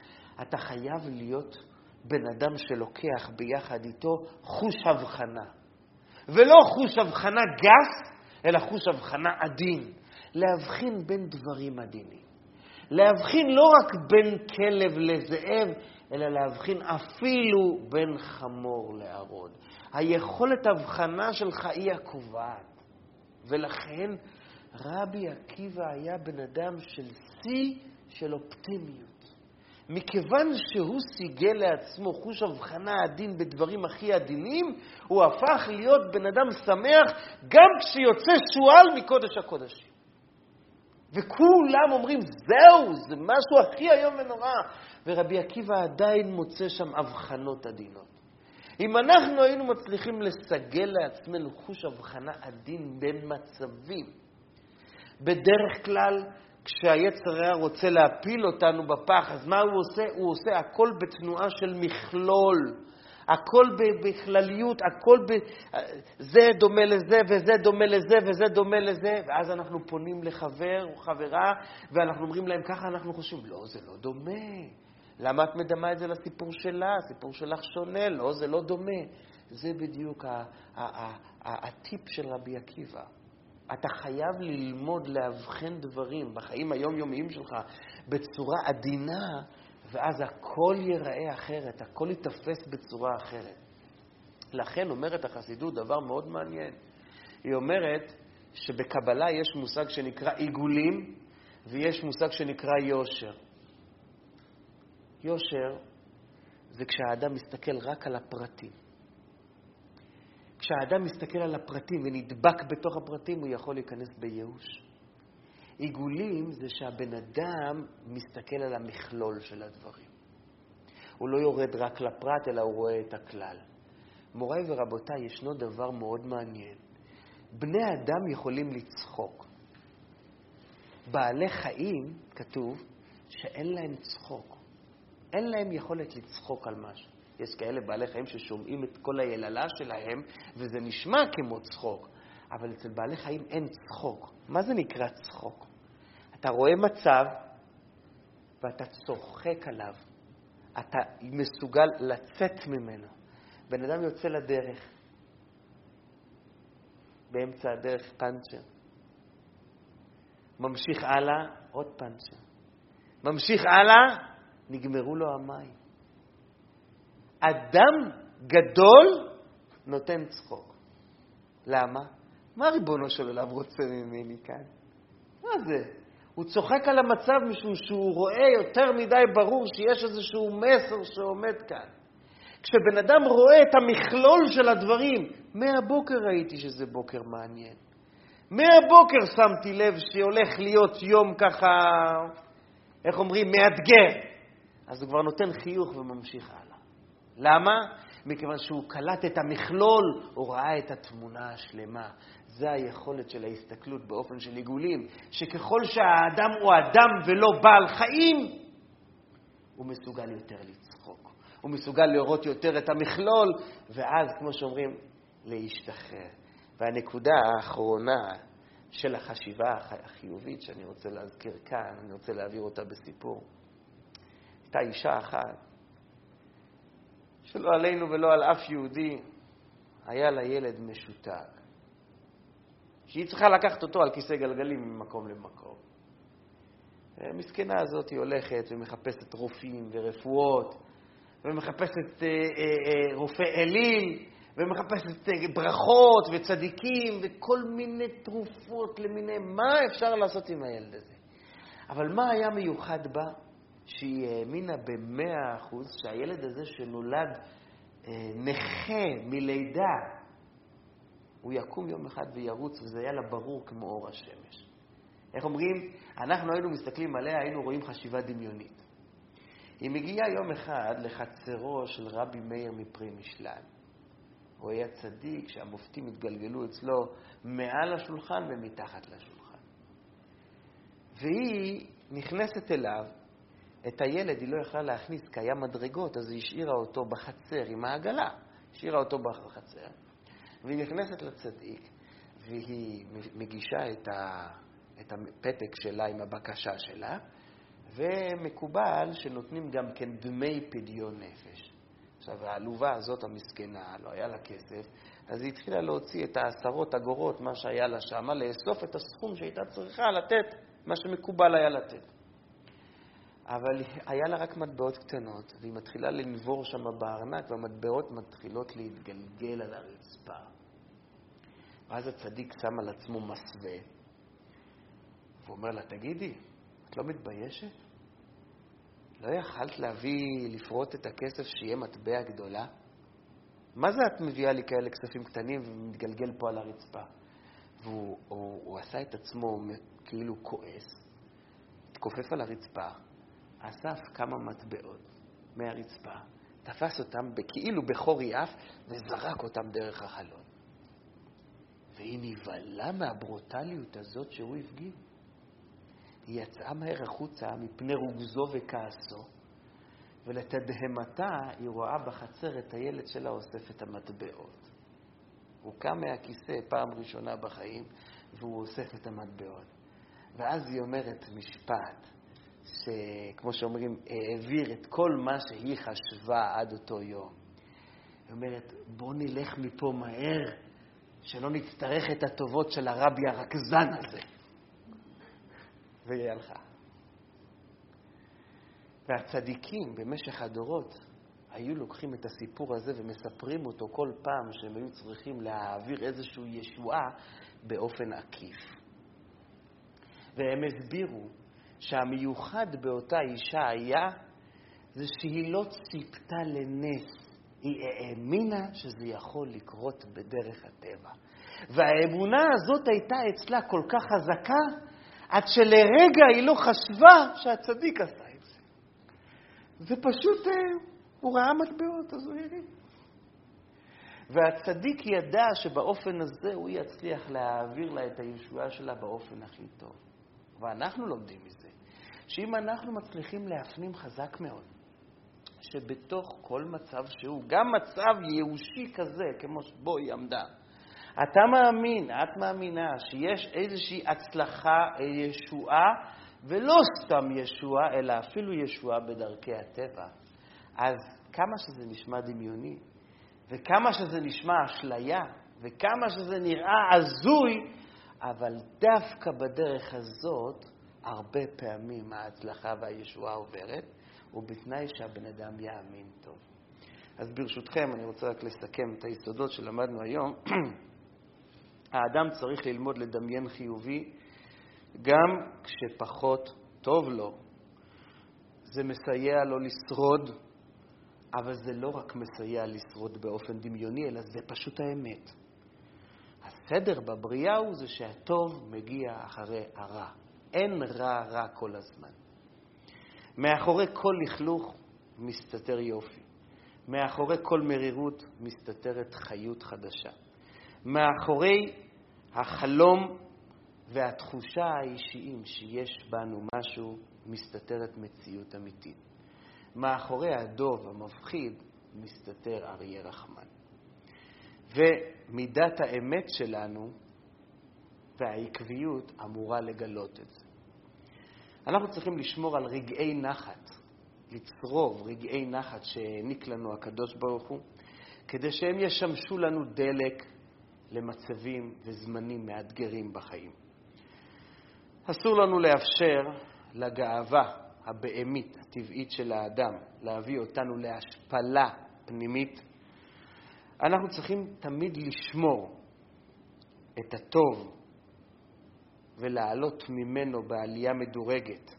אתה חייב להיות בן אדם שלוקח ביחד איתו חוש הבחנה. ולא חוש הבחנה גס, אלא חוש הבחנה עדין. להבחין בין דברים עדינים. להבחין לא רק בין כלב לזאב, אלא להבחין אפילו בין חמור לארון. היכולת הבחנה שלך היא הקובעת. ולכן רבי עקיבא היה בן אדם של שיא של אופטימיות. מכיוון שהוא סיגל לעצמו חוש הבחנה עדין בדברים הכי עדינים, הוא הפך להיות בן אדם שמח גם כשיוצא שועל מקודש הקודשים. וכולם אומרים, זהו, זה משהו הכי איום ונורא. ורבי עקיבא עדיין מוצא שם הבחנות עדינות. אם אנחנו היינו מצליחים לסגל לעצמנו חוש הבחנה עדין בין מצבים, בדרך כלל כשהיצר היה רוצה להפיל אותנו בפח, אז מה הוא עושה? הוא עושה הכל בתנועה של מכלול. הכל בכלליות, הכל ב... זה דומה לזה, וזה דומה לזה, וזה דומה לזה, ואז אנחנו פונים לחבר או חברה, ואנחנו אומרים להם, ככה אנחנו חושבים. לא, זה לא דומה. למה את מדמה את זה לסיפור שלה? הסיפור שלך שונה, לא, זה לא דומה. זה בדיוק הטיפ של רבי עקיבא. אתה חייב ללמוד לאבחן דברים בחיים היומיומיים שלך בצורה עדינה, ואז הכל ייראה אחרת, הכל ייתפס בצורה אחרת. לכן אומרת החסידות דבר מאוד מעניין. היא אומרת שבקבלה יש מושג שנקרא עיגולים ויש מושג שנקרא יושר. יושר זה כשהאדם מסתכל רק על הפרטים. כשהאדם מסתכל על הפרטים ונדבק בתוך הפרטים, הוא יכול להיכנס בייאוש. עיגולים זה שהבן אדם מסתכל על המכלול של הדברים. הוא לא יורד רק לפרט, אלא הוא רואה את הכלל. מוריי ורבותיי, ישנו דבר מאוד מעניין. בני אדם יכולים לצחוק. בעלי חיים, כתוב, שאין להם צחוק. אין להם יכולת לצחוק על משהו. יש כאלה בעלי חיים ששומעים את כל היללה שלהם, וזה נשמע כמו צחוק. אבל אצל בעלי חיים אין צחוק. מה זה נקרא צחוק? אתה רואה מצב ואתה צוחק עליו. אתה מסוגל לצאת ממנו. בן אדם יוצא לדרך, באמצע הדרך פאנצ'ר. ממשיך הלאה, עוד פאנצ'ר. ממשיך הלאה, נגמרו לו המים. אדם גדול נותן צחוק. למה? מה ריבונו של עולם רוצה ממני כאן? מה זה? הוא צוחק על המצב משום שהוא רואה יותר מדי ברור שיש איזשהו מסר שעומד כאן. כשבן אדם רואה את המכלול של הדברים, מהבוקר ראיתי שזה בוקר מעניין. מהבוקר שמתי לב שהולך להיות יום ככה, איך אומרים, מאתגר. אז הוא כבר נותן חיוך וממשיך הלאה. למה? מכיוון שהוא קלט את המכלול, הוא ראה את התמונה השלמה. זה היכולת של ההסתכלות באופן של עיגולים, שככל שהאדם הוא אדם ולא בעל חיים, הוא מסוגל יותר לצחוק. הוא מסוגל לראות יותר את המכלול, ואז, כמו שאומרים, להשתחרר. והנקודה האחרונה של החשיבה החיובית שאני רוצה להזכיר כאן, אני רוצה להעביר אותה בסיפור. הייתה אישה אחת, שלא עלינו ולא על אף יהודי, היה לה ילד משותק. שהיא צריכה לקחת אותו על כיסא גלגלים ממקום למקום. המסכנה הזאת היא הולכת ומחפשת רופאים ורפואות, ומחפשת אה, אה, אה, רופא אליל, ומחפשת אה, ברכות וצדיקים וכל מיני תרופות למיניהם. מה אפשר לעשות עם הילד הזה? אבל מה היה מיוחד בה? שהיא האמינה במאה אחוז שהילד הזה שנולד אה, נכה מלידה, הוא יקום יום אחד וירוץ, וזה היה לה ברור כמו אור השמש. איך אומרים? אנחנו היינו מסתכלים עליה, היינו רואים חשיבה דמיונית. היא מגיעה יום אחד לחצרו של רבי מאיר מפרי משלן. הוא היה צדיק שהמופתים התגלגלו אצלו מעל השולחן ומתחת לשולחן. והיא נכנסת אליו, את הילד היא לא יכלה להכניס כי היה מדרגות, אז היא השאירה אותו בחצר עם העגלה. השאירה אותו בחצר, והיא נכנסת לצדיק, והיא מגישה את, ה, את הפתק שלה עם הבקשה שלה, ומקובל שנותנים גם כן דמי פדיון נפש. עכשיו, העלובה הזאת, המסכנה, לא היה לה כסף, אז היא התחילה להוציא את העשרות אגורות, מה שהיה לה שמה, לאסוף את הסכום שהייתה צריכה לתת, מה שמקובל היה לתת. אבל היה לה רק מטבעות קטנות, והיא מתחילה לנבור שם בארנק, והמטבעות מתחילות להתגלגל על הרצפה. ואז הצדיק שם על עצמו מסווה, ואומר לה, תגידי, את לא מתביישת? לא יכלת להביא, לפרוט את הכסף שיהיה מטבע גדולה? מה זה את מביאה לי כאלה כספים קטנים ומתגלגל פה על הרצפה? והוא הוא, הוא עשה את עצמו כאילו כועס, התכופף על הרצפה, אסף כמה מטבעות מהרצפה, תפס אותם כאילו בחור יעף וזרק אותם דרך החלון. והיא נבהלה מהברוטליות הזאת שהוא הפגין. היא יצאה מהר החוצה מפני רוגזו וכעסו, ולתדהמתה היא רואה בחצר את הילד שלה אוסף את המטבעות. הוא קם מהכיסא פעם ראשונה בחיים, והוא אוסף את המטבעות. ואז היא אומרת משפט, שכמו שאומרים, העביר את כל מה שהיא חשבה עד אותו יום. היא אומרת, בוא נלך מפה מהר, שלא נצטרך את הטובות של הרבי הרכזן הזה. והיא הלכה. והצדיקים במשך הדורות היו לוקחים את הסיפור הזה ומספרים אותו כל פעם שהם היו צריכים להעביר איזושהי ישועה באופן עקיף. והם הסבירו שהמיוחד באותה אישה היה זה שהיא לא ציפתה לנס, היא האמינה שזה יכול לקרות בדרך הטבע. והאמונה הזאת הייתה אצלה כל כך חזקה, עד שלרגע היא לא חשבה שהצדיק עשה את זה. זה פשוט, אה, הוא ראה מטבעות, אז הוא הרים. והצדיק ידע שבאופן הזה הוא יצליח להעביר לה את הישועה שלה באופן הכי טוב. ואנחנו לומדים מזה, שאם אנחנו מצליחים להפנים חזק מאוד, שבתוך כל מצב שהוא, גם מצב ייאושי כזה, כמו שבו היא עמדה, אתה מאמין, את מאמינה, שיש איזושהי הצלחה, ישועה, ולא סתם ישועה, אלא אפילו ישועה בדרכי הטבע, אז כמה שזה נשמע דמיוני, וכמה שזה נשמע אשליה, וכמה שזה נראה הזוי, אבל דווקא בדרך הזאת, הרבה פעמים ההצלחה והישועה עוברת, ובתנאי שהבן אדם יאמין טוב. אז ברשותכם, אני רוצה רק לסכם את היסודות שלמדנו היום. האדם צריך ללמוד לדמיין חיובי גם כשפחות טוב לו. זה מסייע לו לשרוד, אבל זה לא רק מסייע לשרוד באופן דמיוני, אלא זה פשוט האמת. הסדר בבריאה הוא זה שהטוב מגיע אחרי הרע. אין רע רע כל הזמן. מאחורי כל לכלוך מסתתר יופי. מאחורי כל מרירות מסתתרת חיות חדשה. מאחורי החלום והתחושה האישיים שיש בנו משהו, מסתתרת מציאות אמיתית. מאחורי הדוב המפחיד מסתתר אריה רחמן. ומידת האמת שלנו והעקביות אמורה לגלות את זה. אנחנו צריכים לשמור על רגעי נחת, לצרוב רגעי נחת שהעניק לנו הקדוש ברוך הוא, כדי שהם ישמשו לנו דלק למצבים וזמנים מאתגרים בחיים. אסור לנו לאפשר לגאווה הבהמית, הטבעית של האדם, להביא אותנו להשפלה פנימית. אנחנו צריכים תמיד לשמור את הטוב ולעלות ממנו בעלייה מדורגת,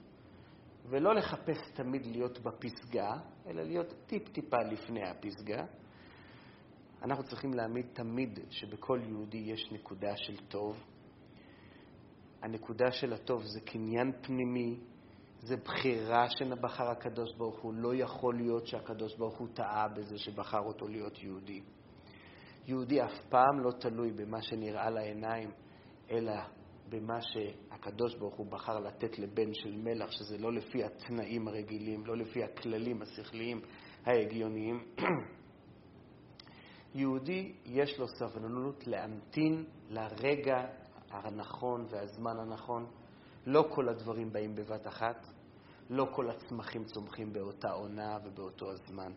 ולא לחפש תמיד להיות בפסגה, אלא להיות טיפ-טיפה לפני הפסגה. אנחנו צריכים להעמיד תמיד שבכל יהודי יש נקודה של טוב. הנקודה של הטוב זה קניין פנימי, זה בחירה שבחר הקדוש ברוך הוא. לא יכול להיות שהקדוש ברוך הוא טעה בזה שבחר אותו להיות יהודי. יהודי אף פעם לא תלוי במה שנראה לעיניים, אלא במה שהקדוש ברוך הוא בחר לתת לבן של מלח, שזה לא לפי התנאים הרגילים, לא לפי הכללים השכליים ההגיוניים. יהודי יש לו סבלנות להמתין לרגע הנכון והזמן הנכון. לא כל הדברים באים בבת אחת, לא כל הצמחים צומחים באותה עונה ובאותו הזמן.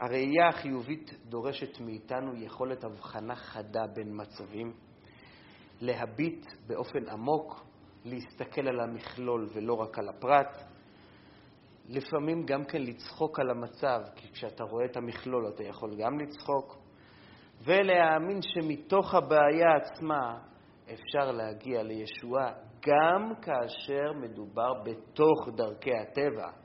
הראייה החיובית דורשת מאיתנו יכולת הבחנה חדה בין מצבים, להביט באופן עמוק, להסתכל על המכלול ולא רק על הפרט, לפעמים גם כן לצחוק על המצב, כי כשאתה רואה את המכלול אתה יכול גם לצחוק, ולהאמין שמתוך הבעיה עצמה אפשר להגיע לישועה גם כאשר מדובר בתוך דרכי הטבע.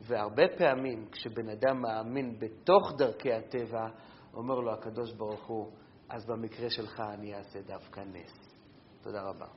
והרבה פעמים כשבן אדם מאמין בתוך דרכי הטבע, אומר לו הקדוש ברוך הוא, אז במקרה שלך אני אעשה דווקא נס. תודה רבה.